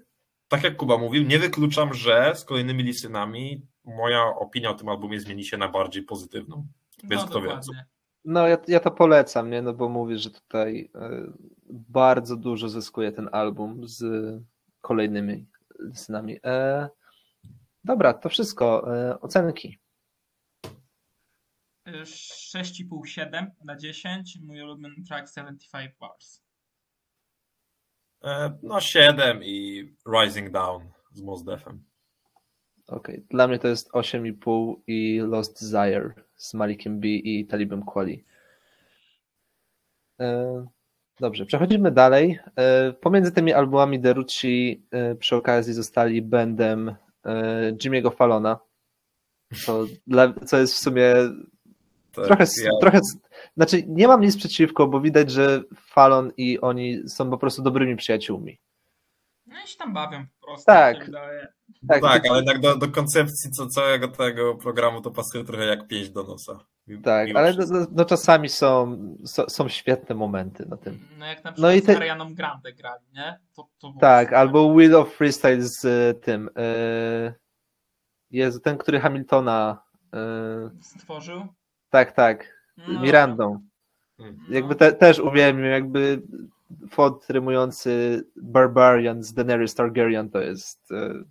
S4: tak jak Kuba mówił, nie wykluczam, że z kolejnymi listynami moja opinia o tym albumie zmieni się na bardziej pozytywną. Więc
S3: no,
S4: kto wie.
S1: No ja, ja to polecam, nie? No bo mówię, że tutaj e, bardzo dużo zyskuje ten album z kolejnymi listynami. E, dobra, to wszystko. E, ocenki.
S3: Y, 6,5-7 na 10. Mój ulubiony track 75 bars.
S4: E, no 7 i Rising Down z Mos Defem.
S1: Okej, dla mnie to jest 8,5 i Lost Desire z Malikiem B i Talibem Kweli. E, Dobrze, przechodzimy dalej. E, Pomiędzy tymi albumami Derucci przy okazji zostali bandem Jimmy'ego Fallona, co, co jest w sumie
S4: Tak,
S1: trochę,
S4: ja,
S1: trochę, znaczy nie mam nic przeciwko, bo widać, że Fallon i oni są po prostu dobrymi przyjaciółmi.
S3: No i się tam bawią po prostu.
S1: Tak. Tak,
S4: tak, ale jednak do, do koncepcji co, całego tego programu to pasuje trochę jak pięść do nosa.
S1: Tak
S4: mimo
S1: ale
S4: wszystko.
S1: no, no, czasami są, są, są świetne momenty na tym.
S3: No jak na
S1: No
S3: przykład
S1: i te-
S3: z Arianą Grande grali, nie? To, to
S1: Tak,
S3: super.
S1: albo Wheel of Freestyle z e, tym. E, Jezu, ten, który Hamiltona. E,
S3: Stworzył.
S1: Tak, tak.
S3: No,
S1: Mirandą.
S3: No.
S1: Jakby te, też uwielbiam, jakby font rymujący Barbarian z Daenerys Targaryen to jest e,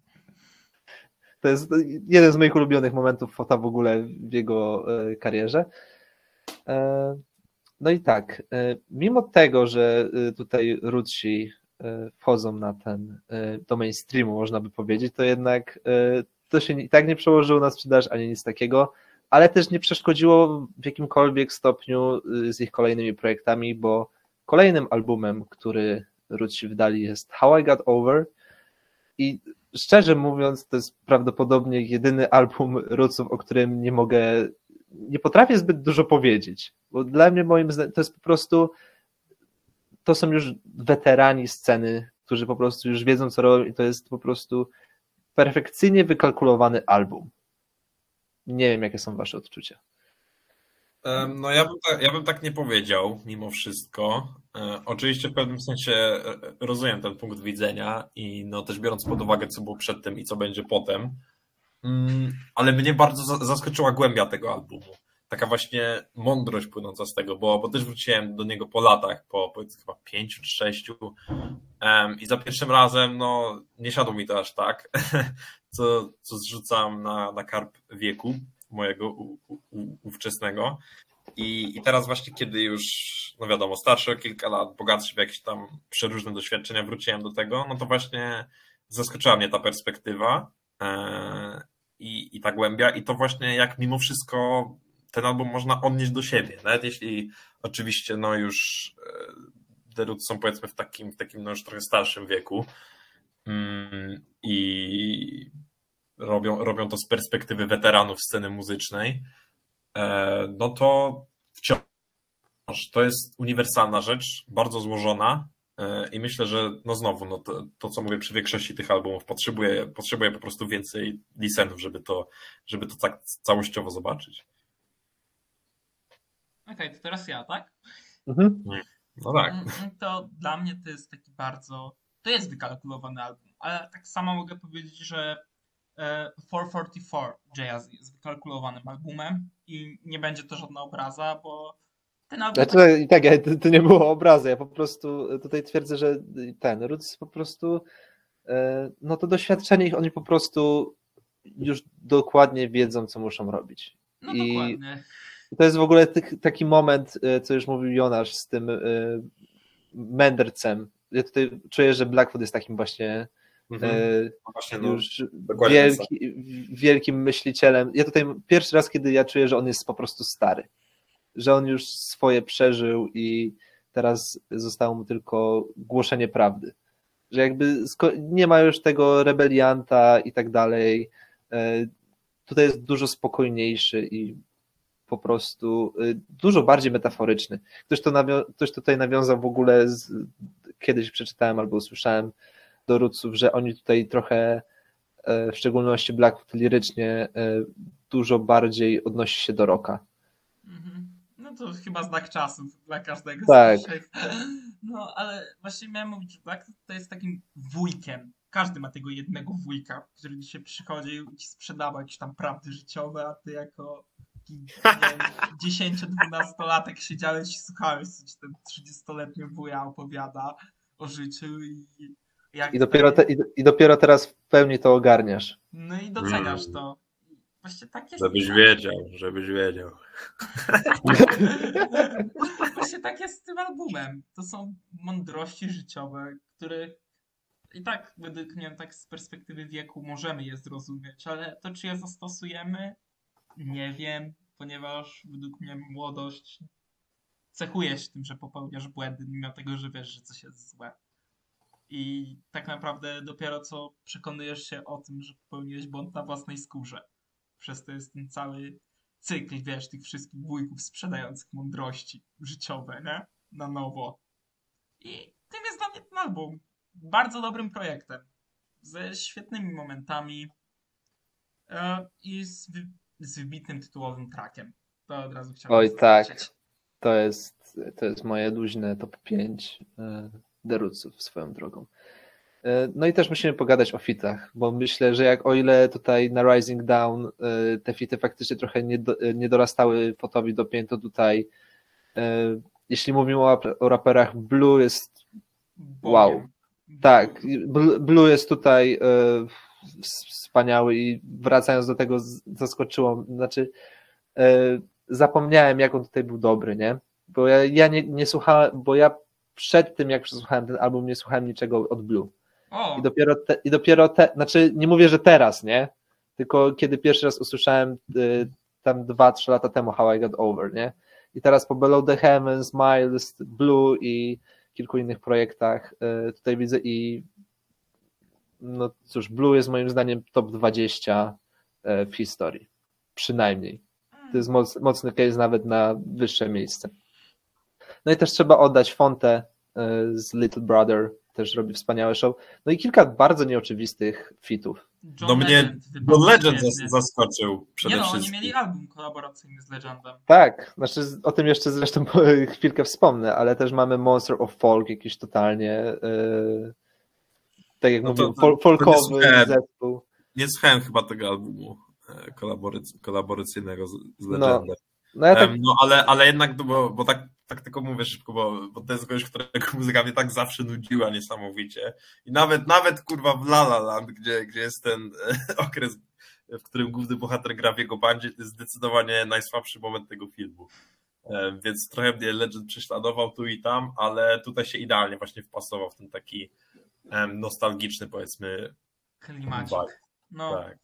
S1: to jest jeden z moich ulubionych momentów fota w ogóle w jego e, karierze. E, no i tak, mimo tego, że tutaj Rutsi e, wchodzą na ten, do mainstreamu, można by powiedzieć, to jednak to się i tak nie przełożyło na sprzedaż ani nic takiego, ale też nie przeszkodziło w jakimkolwiek stopniu y, z ich kolejnymi projektami, bo kolejnym albumem, który Rutsi wydali jest How I Got Over i szczerze mówiąc to jest prawdopodobnie jedyny album Rutsów, o którym nie mogę, nie potrafię zbyt dużo powiedzieć, bo dla mnie moim zdaniem to jest po prostu to są już weterani sceny, którzy po prostu już wiedzą co robią i to jest po prostu perfekcyjnie wykalkulowany album. Nie wiem, jakie są wasze odczucia.
S4: No ja bym, tak, ja bym tak nie powiedział, mimo wszystko. E, Oczywiście w pewnym sensie e, rozumiem ten punkt widzenia i no też biorąc pod uwagę, co było przedtem i co będzie potem, mm, ale mnie bardzo za- zaskoczyła głębia tego albumu. Taka właśnie mądrość płynąca z tego, bo, bo też wróciłem do niego po latach, po powiedzmy chyba pięciu czy sześciu i za pierwszym razem no nie siadło mi to aż tak, co, co zrzucam na, na karp wieku mojego u, u, ówczesnego. I, I teraz właśnie, kiedy już, no wiadomo, starszy o kilka lat, bogatszy w jakieś tam przeróżne doświadczenia, wróciłem do tego, no to właśnie zaskoczyła mnie ta perspektywa e, i, i ta głębia i to właśnie jak mimo wszystko ten album można odnieść do siebie, nawet jeśli oczywiście no już The Roots są powiedzmy w takim, w takim no już trochę starszym wieku i robią, robią to z perspektywy weteranów sceny muzycznej, e, no to wciąż to jest uniwersalna rzecz, bardzo złożona e, i myślę, że no znowu, no to, to co mówię przy większości tych albumów, potrzebuje, potrzebuje po prostu więcej listenów, żeby to, żeby to tak całościowo zobaczyć.
S3: Okej, to teraz ja, tak?
S1: Mhm.
S4: No tak.
S3: Mm, mm, To dla mnie to jest taki bardzo. To jest wykalkulowany album, ale tak samo mogę powiedzieć, że e, 444 Jazz jest wykalkulowanym albumem i nie będzie to żadna obraza, bo ten album.
S1: Znaczy, i tak, to, to nie było obrazu, ja po prostu tutaj twierdzę, że ten Roots po prostu, e, no to doświadczenie ich, oni po prostu już dokładnie wiedzą, co muszą robić.
S3: No
S1: i-
S3: dokładnie.
S1: To jest w ogóle taki moment, e, co już mówił Jonasz z tym e, mędrcem. Ja tutaj czuję, że Blackfoot jest takim właśnie
S4: Mhm.
S1: e,
S4: No właśnie, no,
S1: już wielki, wielkim myślicielem. Ja tutaj pierwszy raz, kiedy ja czuję, że on jest po prostu stary, że on już swoje przeżył i teraz zostało mu tylko głoszenie prawdy. Że jakby nie ma już tego rebelianta i tak dalej. E, Tutaj jest dużo spokojniejszy i po prostu e, dużo bardziej metaforyczny. Ktoś, to nawio- ktoś tutaj nawiązał w ogóle, z, kiedyś przeczytałem albo usłyszałem do Rootsów, że oni tutaj trochę, e, w szczególności Blackfoot lirycznie, e, dużo bardziej odnosi się do rocka.
S3: Mhm. No to chyba znak czasu dla każdego
S1: Tak.
S3: z. No ale właśnie miałem mówić, że Black to jest takim wujkiem. Każdy ma tego jednego wujka, który ci się przychodził i ci sprzedawał jakieś tam prawdy życiowe, a ty jako taki, nie wiem, 10-12-latek siedziałeś i słuchałeś, co ci ten 30-letni wuja opowiada o życiu i jak
S1: I dopiero, te, i, I dopiero teraz w pełni to ogarniasz.
S3: No i doceniasz
S4: Mm.
S3: to. Właśnie tak jest.
S4: Żebyś wiedział, żebyś wiedział.
S3: Właśnie tak jest z tym albumem. To są mądrości życiowe, których i tak według mnie tak z perspektywy wieku możemy je zrozumieć, ale to czy je zastosujemy? Nie wiem, ponieważ według mnie młodość cechuje się tym, że popełniasz błędy, mimo tego, że wiesz, że coś jest złe. I tak naprawdę dopiero co przekonujesz się o tym, że popełniłeś błąd na własnej skórze. Przez to jest ten cały cykl, wiesz, tych wszystkich wujków sprzedających mądrości życiowe, nie? Na nowo. I tym jest dla mnie ten album. Bardzo dobrym projektem. Ze świetnymi momentami e, i z, z wybitnym tytułowym trackiem. To od razu chciałem
S1: Oj, tak. To jest, to jest moje luźne top 5 The Rootsów swoją drogą. E, No i też musimy pogadać o fitach, bo myślę, że jak o ile tutaj na Rising Down e, te fity faktycznie trochę nie, do, nie dorastały Fotowi do pięt, to tutaj e, jeśli mówimy o, o raperach, Blue jest
S3: Bogiem.
S1: Wow. Tak, Bl- Blue jest tutaj e, wspaniały i wracając do tego, zaskoczyło, znaczy e, zapomniałem, jak on tutaj był dobry, nie? Bo ja, ja nie, nie słuchałem, bo ja przed tym, jak przesłuchałem ten album, nie słuchałem niczego od Blue.
S3: O,
S1: I dopiero, te, i dopiero te, znaczy nie mówię, że teraz, nie? Tylko kiedy pierwszy raz usłyszałem y, tam dwa, trzy lata temu How I Got Over, nie? I teraz po Below the Heavens, Miles, Blue i kilku innych projektach y, tutaj widzę i no cóż, Blue jest moim zdaniem top 20 y, w historii. Przynajmniej. To jest moc, mocny case nawet na wyższe miejsce. No i też trzeba oddać Fontę y, z Little Brother, też robi wspaniałe show. No i kilka bardzo nieoczywistych fitów.
S3: John
S4: Do mnie
S3: Legend wypadł
S4: John Legend zas- zaskoczył przede
S3: Nie no, oni
S4: wszystkim.
S3: mieli album kolaboracyjny z Legendem.
S1: Tak, znaczy o tym jeszcze zresztą chwilkę wspomnę, ale też mamy Monster of Folk jakiś totalnie yy, tak jak
S4: No to-
S1: mówiłem,
S4: to-
S1: fol,
S4: to
S1: folkowy
S4: nie słuchałem.
S1: zespół.
S4: Nie słuchałem chyba tego albumu e, kolaborac- kolaboracyjnego z, z
S1: No,
S4: Legendem.
S1: No ja tak,
S4: No ale, ale jednak, no bo, bo tak, tak tylko mówię szybko, bo, bo to jest gość, którego muzyka mnie tak zawsze nudziła niesamowicie. I nawet, nawet kurwa w La La Land, gdzie, gdzie jest ten e, okres, w którym główny bohater gra w jego bandzie, to jest zdecydowanie najsłabszy moment tego filmu. Więc trochę mnie Legend prześladował tu i tam, ale tutaj się idealnie właśnie wpasował w ten taki nostalgiczny, powiedzmy,
S3: Klimacik. No,
S4: Tak.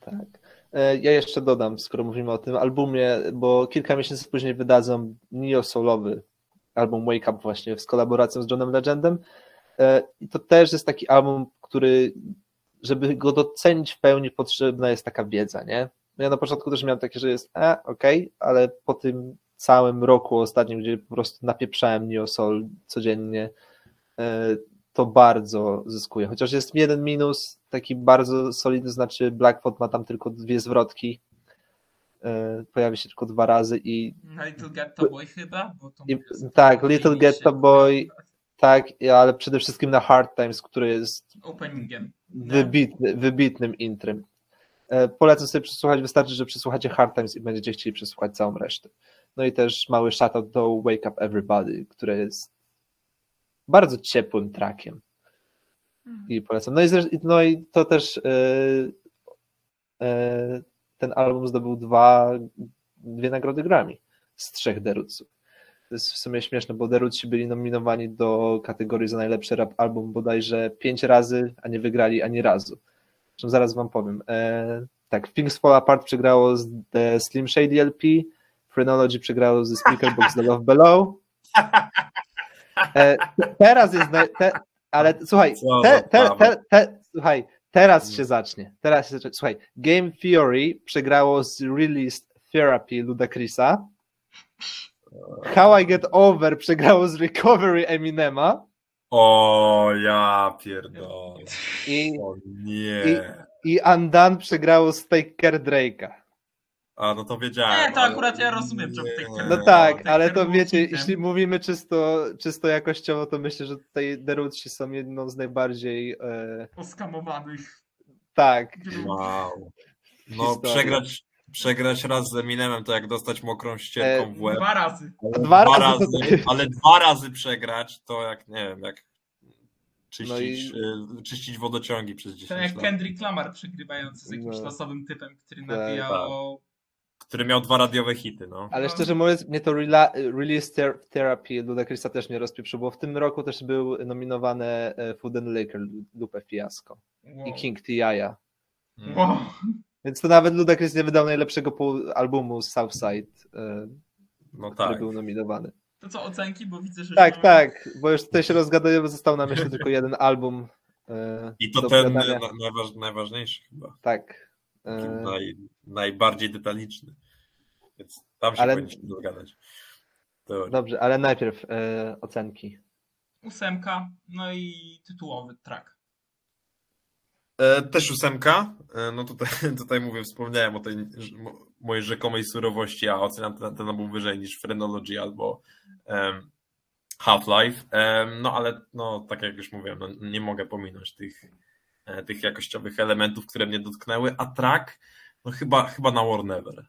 S1: tak. E, Ja jeszcze dodam, skoro mówimy o tym albumie, bo kilka miesięcy później wydadzą neo-solowy album Wake Up właśnie z kolaboracją z Johnem Legendem. E, I to też jest taki album, który, żeby go docenić w pełni, potrzebna jest taka wiedza, nie? Ja na początku też miałem takie, że jest, e, okej, ale po tym całym roku ostatnim, gdzie po prostu napieprzałem neo-soul codziennie, e, to bardzo zyskuje. Chociaż jest jeden minus, taki bardzo solidny, znaczy Blackfoot ma tam tylko dwie zwrotki. E, Pojawi się tylko dwa razy i
S3: na Little Ghetto Boy chyba?
S1: I- tak, Little. Ghetto Boy. tak, ale przede wszystkim na Hard Times, który jest
S3: Openingiem.
S1: wybitny, wybitnym intrym. E, Polecam sobie przesłuchać, wystarczy, że przesłuchacie Hard Times i będziecie chcieli przesłuchać całą resztę. No i też mały shoutout do Wake Up Everybody, które jest bardzo ciepłym trackiem. I polecam. No i, no i to też e, e, ten album zdobył dwa, dwie nagrody Grammy z trzech Derutsów. To jest w sumie śmieszne, bo Derutsi byli nominowani do kategorii za najlepszy rap album bodajże pięć razy, a nie wygrali ani razu. Zresztą zaraz wam powiem. E, tak, Things Fall Apart przegrało z The Slim Shady LP, Phrenology przegrało ze Speakerbox The Love Below. E, te- teraz jest, te, ale słuchaj, te, te, słuchaj, teraz się zacznie. Teraz się zacznie. Słuchaj, Game Theory przegrało z Released Therapy Ludacrisa. How I Get Over przegrało z Recovery Eminema.
S4: O, ja pierdolę.
S1: I,
S4: O nie.
S1: i Undone przegrało z Take Care Drake'a.
S4: A, no to wiedziałem.
S3: Nie, to
S4: ale-
S3: akurat ja rozumiem, że w tej
S4: Nie.
S1: No tak, ale to wiecie, jeśli mówimy czysto, czysto jakościowo, to myślę, że tutaj Derutsi są jedną z najbardziej e,
S3: Oskamowanych.
S1: tak.
S4: Wow. No, przegrać, przegrać raz z Eminem to jak dostać mokrą ścierką
S1: E,
S4: w łeb.
S3: Dwa razy.
S4: Ale
S1: dwa razy to-
S4: ale dwa razy przegrać to jak, nie wiem, jak czyścić,
S1: No
S4: y, czyścić wodociągi przez 10
S3: To jak
S4: lat.
S3: Kendrick Lamar przegrywający z jakimś
S1: No.
S3: losowym typem, który
S1: Tak,
S3: nawijał
S4: tak.
S3: o...
S4: Który miał dwa radiowe hity, no.
S1: Ale
S3: No.
S1: szczerze mówiąc, mnie to rela- Release Ther- Therapy Ludacrisa też nie rozpieprzyło, bo w tym roku też był nominowany e, Food and Liquor, Lupe Fiasco
S3: Wow.
S1: i King T.I.A.
S4: Mm.
S3: Wow.
S1: Więc to nawet Ludacris nie wydał najlepszego pół- albumu z Southside, e,
S4: No
S1: który
S4: tak.
S1: był nominowany.
S3: To co, ocenki? Bo widzę, że...
S1: Tak,
S3: mamy-
S1: tak, bo już tutaj się rozgadujemy, został nam jeszcze tylko jeden album. e,
S4: I to ten najważ, najważniejszy chyba.
S1: Tak. E,
S4: naj, najbardziej detaliczny. Więc tam się
S1: Ale-
S4: powinniśmy dogadać. To,
S1: Dobrze, ale najpierw e, ocenki.
S3: Ósemka, no i tytułowy track.
S4: E, też ósemka. E, no tutaj, tutaj mówię, wspomniałem o tej mojej rzekomej surowości, a oceniam ten, ten album wyżej niż Phrenology albo em, Half-Life. No ale no, tak jak już mówiłem, no, nie mogę pominąć tych, tych jakościowych elementów, które mnie dotknęły, a track, no chyba, chyba na War Never.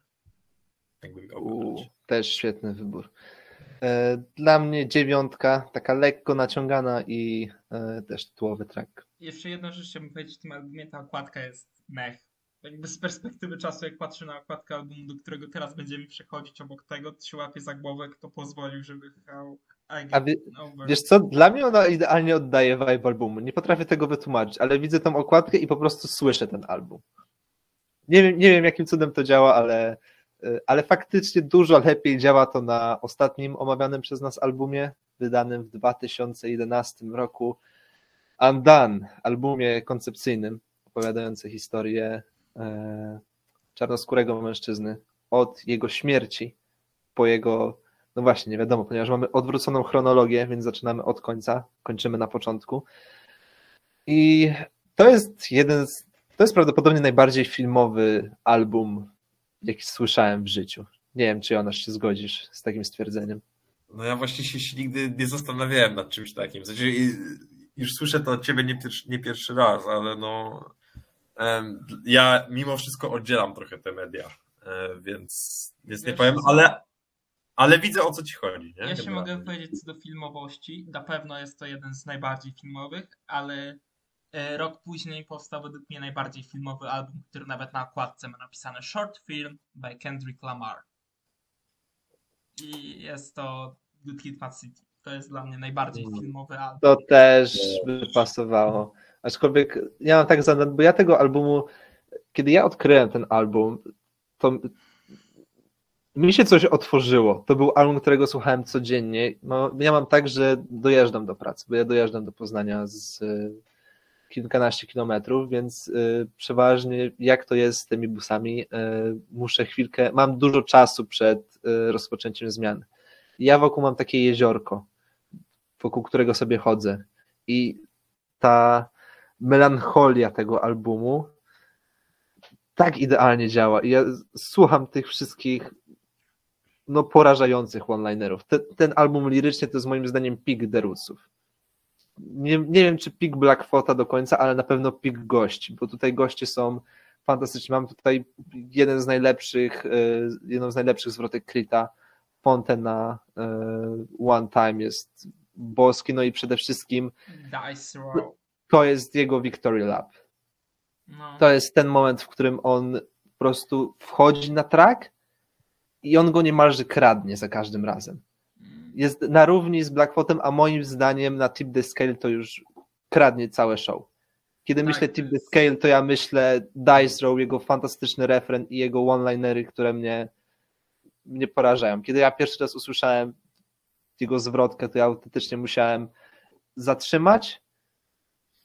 S4: Jakbym miał
S1: U,
S4: wybrać.
S1: też świetny wybór. E, Dla mnie dziewiątka, taka lekko naciągana i e, też tytułowy track.
S3: Jeszcze jedną rzecz chciałbym powiedzieć w tym albumie, ta okładka jest mech. Jakby z perspektywy czasu, jak patrzę na okładkę albumu, do którego teraz będziemy przechodzić obok tego, to się łapie za głowę, kto pozwolił, żeby I
S1: A wie, wiesz co, dla mnie ona idealnie oddaje vibe albumu. Nie potrafię tego wytłumaczyć, ale widzę tą okładkę i po prostu słyszę ten album. Nie wiem, nie wiem jakim cudem to działa, ale, e, ale faktycznie dużo lepiej działa to na ostatnim omawianym przez nas albumie, wydanym w 2011 roku. Undone, albumie koncepcyjnym, opowiadającym historię e, czarnoskórego mężczyzny od jego śmierci po jego, no właśnie, nie wiadomo, ponieważ mamy odwróconą chronologię, więc zaczynamy od końca, kończymy na początku. I to jest jeden z, to jest prawdopodobnie najbardziej filmowy album, jaki słyszałem w życiu. Nie wiem, czy Jonasz się zgodzisz z takim stwierdzeniem.
S4: No ja właśnie się, nigdy nie zastanawiałem nad czymś takim. W sensie, już słyszę to od ciebie nie pierwszy, nie pierwszy raz, ale no ja mimo wszystko oddzielam trochę te media, e, więc, więc nie powiem, ale, ale widzę o co ci chodzi. Nie?
S3: Ja się mogę powiedzieć co do filmowości. Na pewno jest to jeden z najbardziej filmowych, ale e, rok później powstał według mnie najbardziej filmowy album, który nawet na okładce ma napisane Short Film by Kendrick Lamar. I jest to Good Kid Mad City. To jest dla mnie najbardziej
S4: Mm.
S3: filmowy album.
S1: To też by pasowało. Aczkolwiek ja mam tak za, bo ja tego albumu, kiedy ja odkryłem ten album, to mi się coś otworzyło. To był album, którego słuchałem codziennie. No, ja mam tak, że dojeżdżam do pracy, bo ja dojeżdżam do Poznania z y, kilkanaście kilometrów, więc y, przeważnie jak to jest z tymi busami, y, muszę chwilkę, mam dużo czasu przed rozpoczęciem zmian. Ja wokół mam takie jeziorko, wokół którego sobie chodzę i ta melancholia tego albumu tak idealnie działa. I ja słucham tych wszystkich no porażających one-linerów. Ten, ten album lirycznie to jest moim zdaniem pik Deruców. Nie, nie wiem, czy pik Blackfota do końca, ale na pewno pik gości, bo tutaj goście są fantastyczni. Mam tutaj jeden z najlepszych, y, jedną z najlepszych zwrotek Krita. Ponte na y, One Time jest boski, no i przede wszystkim
S3: Dice Roll.
S1: to jest jego Victory Lap.
S3: No.
S1: To jest ten moment, w którym on po prostu wchodzi na track i on go niemalże kradnie za każdym razem. Jest na równi z Blackfotem, a moim zdaniem na Tip the Scale to już kradnie całe show. Kiedy
S3: Tak,
S1: myślę Tip the Scale, to ja myślę Dice Row, jego fantastyczny refren i jego one-linery, które mnie, mnie porażają. Kiedy ja pierwszy raz usłyszałem jego zwrotkę, to ja autentycznie musiałem zatrzymać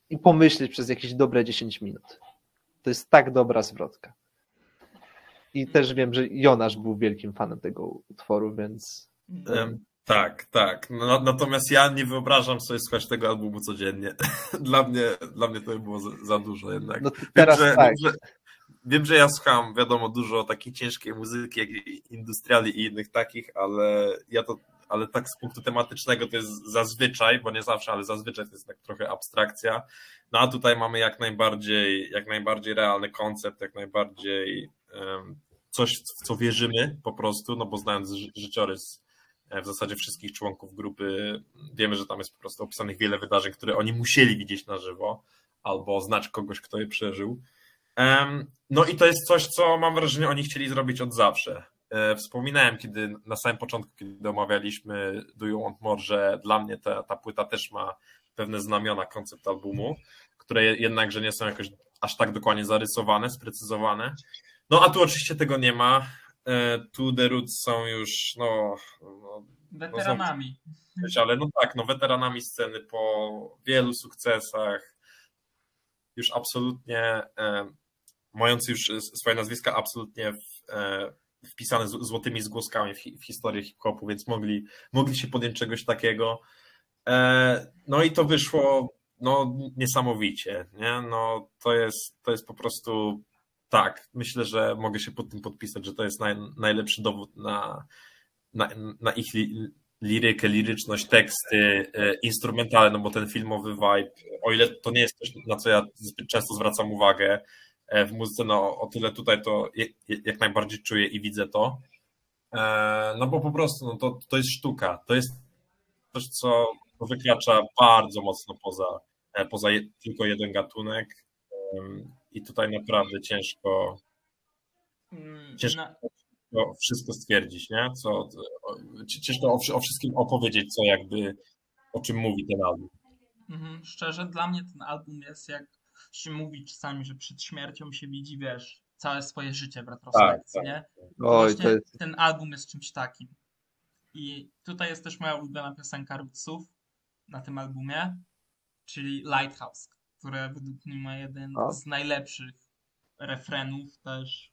S1: i pomyśleć przez jakieś dobre 10 minut. To jest tak dobra zwrotka. I też wiem, że Jonasz był wielkim fanem tego utworu, więc
S4: Tak, tak. No, natomiast ja nie wyobrażam sobie słuchać tego albumu codziennie. dla, mnie, dla mnie to by było za, za dużo jednak.
S1: no teraz
S4: wiem, że,
S1: tak.
S4: wiem, że, wiem, że ja słucham, wiadomo, dużo takiej ciężkiej muzyki, jak industriali i innych takich, ale ja to, ale tak z punktu tematycznego to jest zazwyczaj, bo nie zawsze, ale zazwyczaj to jest tak trochę abstrakcja. No a tutaj mamy jak najbardziej, jak najbardziej realny koncept, jak najbardziej em, coś, w co wierzymy po prostu, no bo znając ży- życiorys e, w zasadzie wszystkich członków grupy, wiemy, że tam jest po prostu opisanych wiele wydarzeń, które oni musieli widzieć na żywo, albo znać kogoś, kto je przeżył. No i to jest coś, co mam wrażenie, oni chcieli zrobić od zawsze. E, Wspominałem, kiedy na samym początku, kiedy omawialiśmy Do You Want More, że dla mnie ta, ta płyta też ma pewne znamiona koncept albumu, które jednakże nie są jakoś aż tak dokładnie zarysowane, sprecyzowane. No a tu oczywiście tego nie ma. E, Tu The Roots są już, no, no
S3: Weteranami.
S4: być, ale no tak, no weteranami sceny po wielu sukcesach, już absolutnie e, mający już swoje nazwiska absolutnie w, e, wpisane z, złotymi zgłoskami w, w historię hip-hopu, więc mogli, mogli się podjąć czegoś takiego. E, no i to wyszło no, niesamowicie, nie? No, to jest, to jest po prostu tak, myślę, że mogę się pod tym podpisać, że to jest naj, najlepszy dowód na, na, na ich li, lirykę, liryczność, teksty, e, instrumentale, no bo ten filmowy vibe, o ile to nie jest coś, na co ja zbyt często zwracam uwagę e, w muzyce, no o tyle tutaj to jak najbardziej czuję i widzę to. E, no bo po prostu no to, to jest sztuka. To jest coś, co wykracza bardzo mocno poza, poza tylko jeden gatunek. I tutaj naprawdę ciężko,
S3: Mm,
S4: Ciężko. to wszystko stwierdzić, nie? Co, ciężko o, o wszystkim opowiedzieć, co jakby, o czym mówi ten album.
S3: Mhm, szczerze, dla mnie ten album jest jak się mówi czasami, że przed śmiercią się widzi, wiesz, całe swoje życie w retrospekcji,
S4: tak.
S3: nie?
S1: Oj,
S3: Właśnie
S1: to jest,
S3: ten album jest czymś takim. I tutaj jest też moja ulubiona piosenka Rootsów na tym albumie, czyli Lighthouse, które według mnie ma jeden
S1: O.
S3: z najlepszych refrenów też.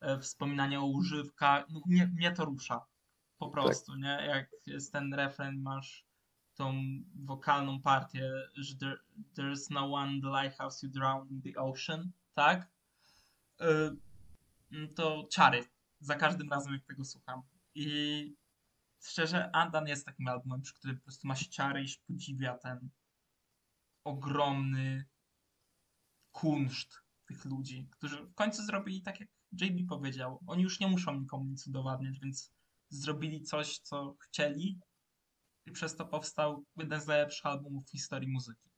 S3: E, Wspominanie o używkach. No, mnie, mnie to rusza. Po prostu, nie? Jak jest ten refren, masz tą wokalną partię, że there, there's no one in the lighthouse you drown in the ocean, tak? Y, mm, to czary. Za każdym razem, jak tego słucham. I szczerze, Andan jest takim albumem, przy którym po prostu ma się ciary i się podziwia ten ogromny kunszt tych ludzi, którzy w końcu zrobili tak, jak JB powiedział. Oni już nie muszą nikomu nic udowadniać, więc zrobili coś, co chcieli i przez to powstał jeden z najlepszych albumów w historii muzyki.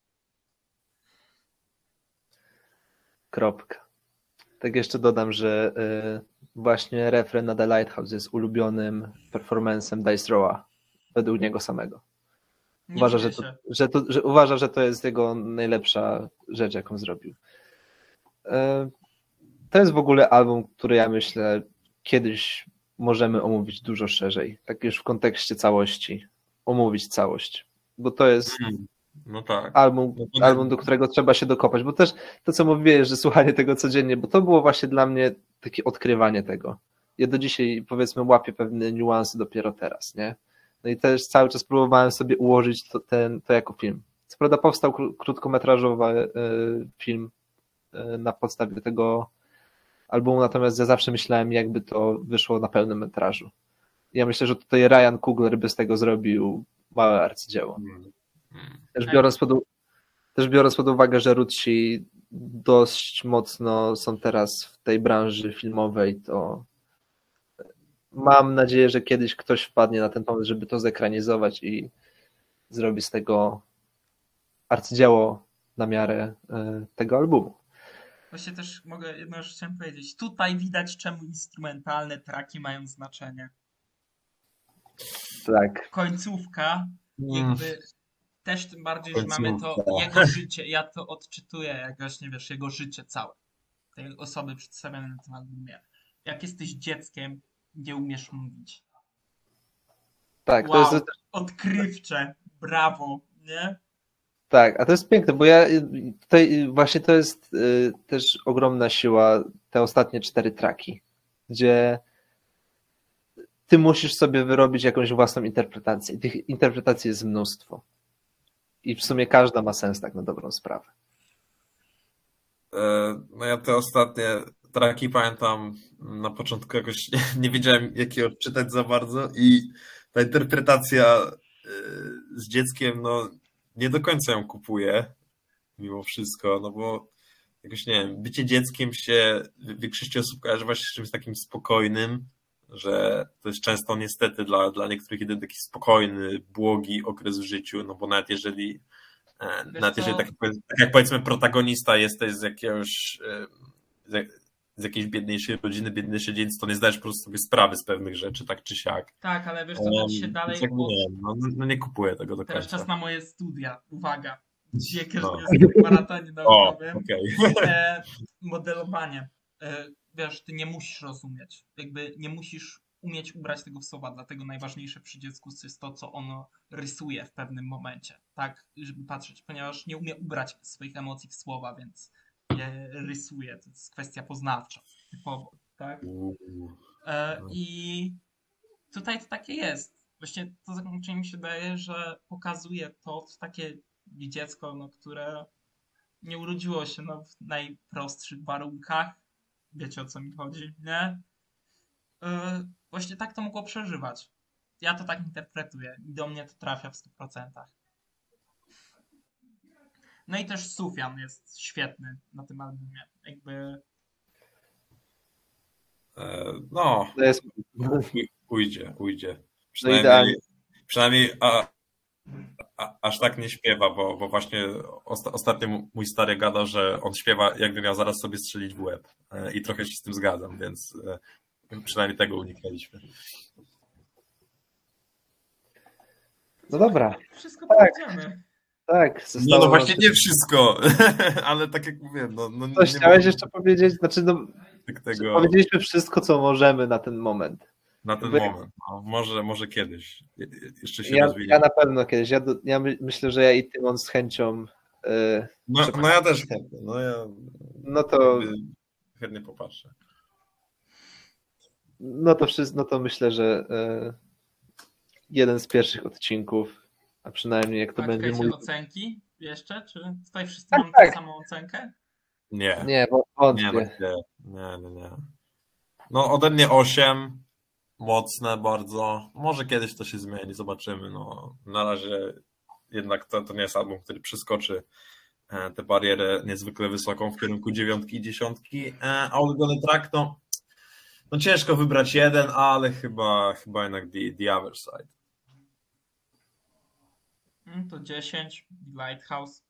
S1: kropka. Tak jeszcze dodam, że y, właśnie refren na The Lighthouse jest ulubionym performancem Dice Rowa według niego samego. Uważa, że to, że, to, że uważa, że to jest jego najlepsza rzecz, jaką zrobił. E, To jest w ogóle album, który ja myślę kiedyś możemy omówić dużo szerzej, tak już w kontekście całości, omówić całość, bo to jest
S4: No tak.
S1: album,
S4: No
S1: album, do którego trzeba się dokopać, bo też to, co mówiłeś, że słuchanie tego codziennie, bo to było właśnie dla mnie takie odkrywanie tego. Ja do dzisiaj, powiedzmy, łapię pewne niuanse dopiero teraz, nie? No i też cały czas próbowałem sobie ułożyć to, ten, to jako film. Co prawda powstał kró- krótkometrażowy e, film e, na podstawie tego albumu, natomiast ja zawsze myślałem, jakby to wyszło na pełnym metrażu. Ja myślę, że tutaj Ryan Coogler by z tego zrobił małe arcydzieło.
S4: Mm.
S1: Też
S3: Tak.
S1: biorąc, pod, też biorąc pod uwagę, że Rutsi dość mocno są teraz w tej branży filmowej, to mam nadzieję, że kiedyś ktoś wpadnie na ten pomysł, żeby to zekranizować i zrobi z tego arcydzieło na miarę e, tego albumu.
S3: Właśnie też mogę jedną rzecz chciałem powiedzieć. Tutaj widać, czemu instrumentalne traki mają znaczenie.
S1: Tak.
S3: Końcówka,
S4: Mm.
S3: jakby też tym bardziej, że mamy to jego życie. Ja to odczytuję, jak właśnie wiesz, jego życie całe. Tej osoby przedstawione na tym albumie. Jak jesteś dzieckiem, nie umiesz mówić.
S1: Tak, to
S3: Wow,
S1: jest,
S3: odkrywcze, brawo, nie?
S1: Tak, a to jest piękne, bo ja y, tutaj y, właśnie to jest y, też ogromna siła te ostatnie cztery traki, gdzie ty musisz sobie wyrobić jakąś własną interpretację. Tych interpretacji jest mnóstwo. I w sumie każda ma sens tak na dobrą sprawę.
S4: E, No ja te ostatnie traki pamiętam na początku jakoś nie, nie wiedziałem jak je odczytać za bardzo i ta interpretacja e, z dzieckiem no nie do końca ją kupuję mimo wszystko, no bo jakoś nie wiem, bycie dzieckiem się w większości osób kojarzy właśnie z czymś takim spokojnym, że to jest często niestety dla, dla niektórych jeden taki spokojny, błogi okres w życiu, no bo nawet jeżeli e,
S3: Wiesz
S4: nawet jeżeli tak, tak jak powiedzmy protagonista jesteś z jakiegoś e, z, jak- z jakiejś biedniejszej rodziny, biedniejszej dziedzictwa, to nie zdajesz po prostu sobie sprawy z pewnych rzeczy, tak czy siak.
S3: Tak, ale wiesz to się dalej...
S4: jakby nie, wiem, no, no nie kupuję tego do
S3: Teraz
S4: końca.
S3: czas na moje studia. Uwaga. Dzięki,
S4: No.
S3: że jestem w maratonie
S4: O,
S3: naukowym.
S4: okej.
S3: e, modelowanie. E, wiesz, ty nie musisz rozumieć. Jakby nie musisz umieć ubrać tego w słowa, dlatego najważniejsze przy dziecku jest to, co ono rysuje w pewnym momencie, tak, żeby patrzeć, ponieważ nie umie ubrać swoich emocji w słowa, więc je rysuje, to jest kwestia poznawcza, typowo, tak. E, I tutaj to takie jest. Właśnie to zakończenie mi się daje, że pokazuje to co takie dziecko, no, które nie urodziło się no, w najprostszych warunkach. Wiecie o co mi chodzi, nie? E, właśnie tak to mogło przeżywać. Ja to tak interpretuję i do mnie to trafia w 100%. No i też Sufian jest świetny na tym albumie. Jakby
S4: E, No,
S1: To jest,
S4: ujdzie, ujdzie.
S1: No
S4: Przynajmniej,
S1: idealnie.
S4: przynajmniej a, a, aż tak nie śpiewa, bo, bo właśnie osta, ostatnio mój stary gada, że on śpiewa jakby miał zaraz sobie strzelić w łeb. E, I trochę się z tym zgadzam, więc e, przynajmniej tego uniknęliśmy.
S1: No dobra,
S3: Wszystko
S1: Tak.
S3: powiedziane.
S1: Tak. Zostało-
S4: no właśnie nie wszystko, ale tak jak mówiłem, no, no
S1: Coś chciałeś
S4: mogę
S1: jeszcze powiedzieć? Znaczy, no,
S4: tak tego
S1: powiedzieliśmy wszystko, co możemy na ten moment.
S4: na ten moment. No, może, może kiedyś. Je- je- Jeszcze się
S1: Ja, ja na pewno kiedyś. Ja, do, ja my, myślę, że ja i Tymon z chęcią. y,
S4: No, no ja też chętnie. No ja
S1: no to,
S4: chętnie popatrzę.
S1: no to wszystko, no to myślę, że y, jeden z pierwszych odcinków, a przynajmniej jak to
S3: A
S1: będzie mój.
S3: ocenki jeszcze? Czy tutaj wszyscy
S1: Tak,
S3: mamy
S1: tak.
S3: tę samą ocenkę?
S4: Nie.
S1: Nie, bo
S4: Nie, no
S1: wątpię.
S4: nie, nie, nie, nie. No ode mnie 8, mocne bardzo. Może kiedyś to się zmieni, zobaczymy. No, na razie jednak to, to nie jest album, który przeskoczy e, tę barierę niezwykle wysoką w kierunku dziewiątki i dziesiątki. E, A ulubiony track, no, no ciężko wybrać jeden, ale chyba, chyba jednak the, the Other Side.
S3: Mm, To 10, Lighthouse.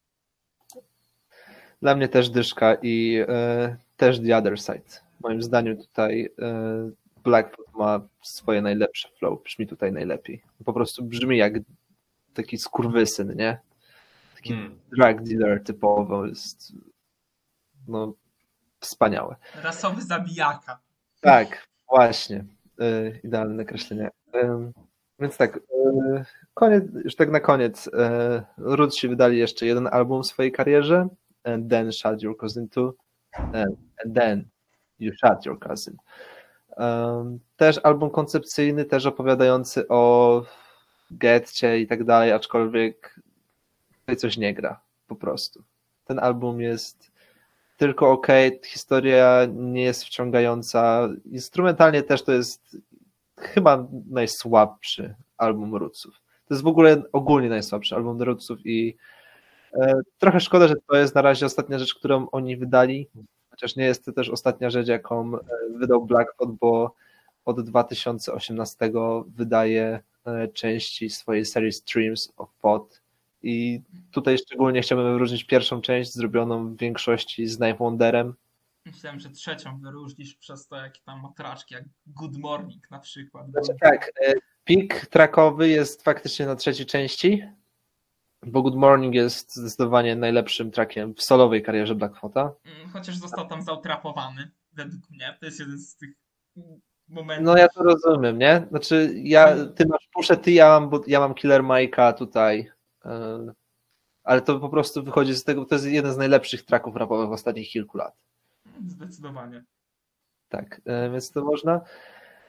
S1: Dla mnie też dyszka i y, też The Other Side. Moim zdaniem tutaj y, Blackfoot ma swoje najlepsze flow. Brzmi tutaj najlepiej. Po prostu brzmi jak taki skurwysyn, nie? Taki
S4: Hmm.
S1: drug dealer typowo jest no wspaniałe.
S3: Rasowy zabijaka.
S1: Tak, właśnie. Y, idealne określenie. Ym, więc tak, y, koniec, już tak na koniec. Y, Roots wydali jeszcze jeden album w swojej karierze. And then shot your cousin too. And, and then you shot your cousin. Też album koncepcyjny, też opowiadający o getcie i tak dalej, aczkolwiek tutaj coś nie gra. Po prostu. Ten album jest tylko ok, historia nie jest wciągająca. Instrumentalnie też to jest chyba najsłabszy album Rootsów. To jest w ogóle ogólnie najsłabszy album Rootsów i e, trochę szkoda, że to jest na razie ostatnia rzecz, którą oni wydali, chociaż nie jest to też ostatnia rzecz, jaką e, wydał Blackfoot, bo od 2018 wydaje e, części swojej serii Streams of Pod i tutaj szczególnie chciałbym wyróżnić pierwszą część zrobioną w większości z Knife Wonderem.
S3: Myślałem, że trzecią wyróżnisz przez to, jakie tam matraczki, jak Good Morning na przykład.
S1: Znaczy tak, pik trackowy jest faktycznie na trzeciej części, bo Good Morning jest zdecydowanie najlepszym trackiem w solowej karierze Blackfoota.
S3: Mm, Chociaż został tam zautrapowany, według mnie. To jest jeden z tych momentów.
S1: No ja to rozumiem, nie? Znaczy ja, ty masz puszę, ty, ja mam, ja mam Killer Mike'a tutaj, e, ale to po prostu wychodzi z tego, to jest jeden z najlepszych tracków rapowych w ostatnich kilku lat.
S3: Zdecydowanie.
S1: Tak, e, więc to można.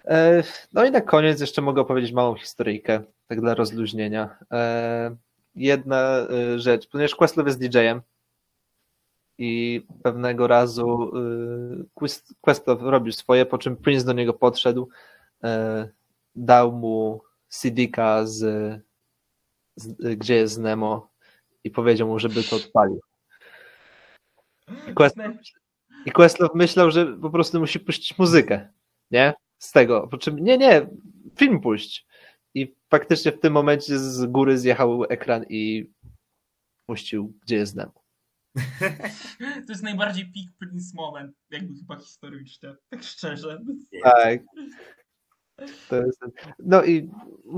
S1: E, No i na koniec jeszcze mogę opowiedzieć małą historyjkę, tak dla rozluźnienia. E, Jedna e, rzecz, ponieważ Questlove jest DJ-em i pewnego razu Quest- Questlove robił swoje, po czym Prince do niego podszedł, dał mu CD-ka z, z gdzie jest Nemo i powiedział mu, żeby to odpalił. Quest- I Questlove myślał, że po prostu musi puścić muzykę, nie? Z tego. Po czym, nie, nie, film puść. I faktycznie w tym momencie z góry zjechał ekran i puścił, gdzie jest Nemo.
S3: To jest najbardziej peak Prince moment, jakby chyba historycznie, tak szczerze.
S1: Tak. Jest... No i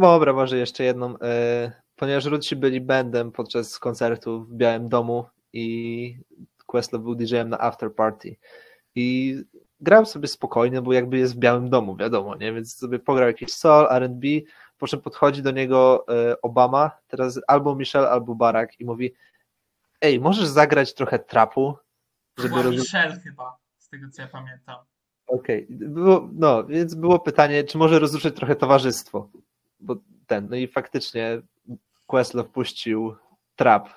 S1: dobra, może jeszcze jedną. E, ponieważ Rutsi byli bandem podczas koncertu w Białym Domu i Questlove był DJ-em na after party. I grał sobie spokojnie, bo jakby jest w Białym Domu, wiadomo, nie? Więc sobie pograł jakiś soul, R&B, po czym podchodzi do niego e, Obama, teraz albo Michelle, albo Barack i mówi ej, możesz zagrać trochę trapu, żeby
S3: Była
S1: rozumieć
S3: Michelle chyba, z tego co ja pamiętam.
S1: Okej, było, no, więc było pytanie, czy może rozruszyć trochę towarzystwo, bo ten, no i faktycznie Questlove puścił trap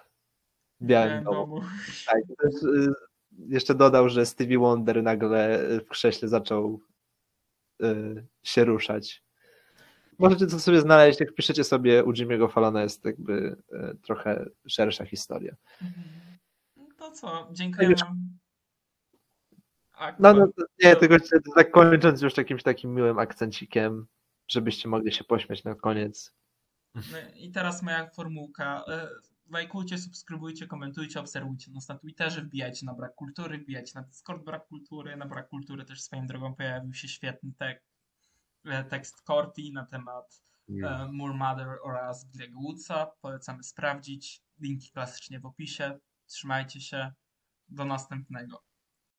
S1: w białym domu. Tak, też, y, jeszcze dodał, że Stevie Wonder nagle w krześle zaczął y, się ruszać. Możecie to sobie znaleźć, jak piszecie sobie u Jimmy'ego Fallona jest jakby y, trochę szersza historia.
S3: To co, dziękuję
S1: No, no nie, tylko tak kończąc już jakimś takim miłym akcencikiem. żebyście mogli się pośmiać na koniec.
S3: No I teraz moja formułka. Lajkujcie, subskrybujcie, komentujcie, obserwujcie nas na Twitterze, wbijajcie na Brak Kultury, wbijajcie na Discord Brak Kultury. Na Brak Kultury też swoją drogą pojawił się świetny tek, e, tekst Corti na temat e, More Mother oraz Greg Woodsa. Polecamy sprawdzić. Linki klasycznie w opisie. Trzymajcie się. Do następnego.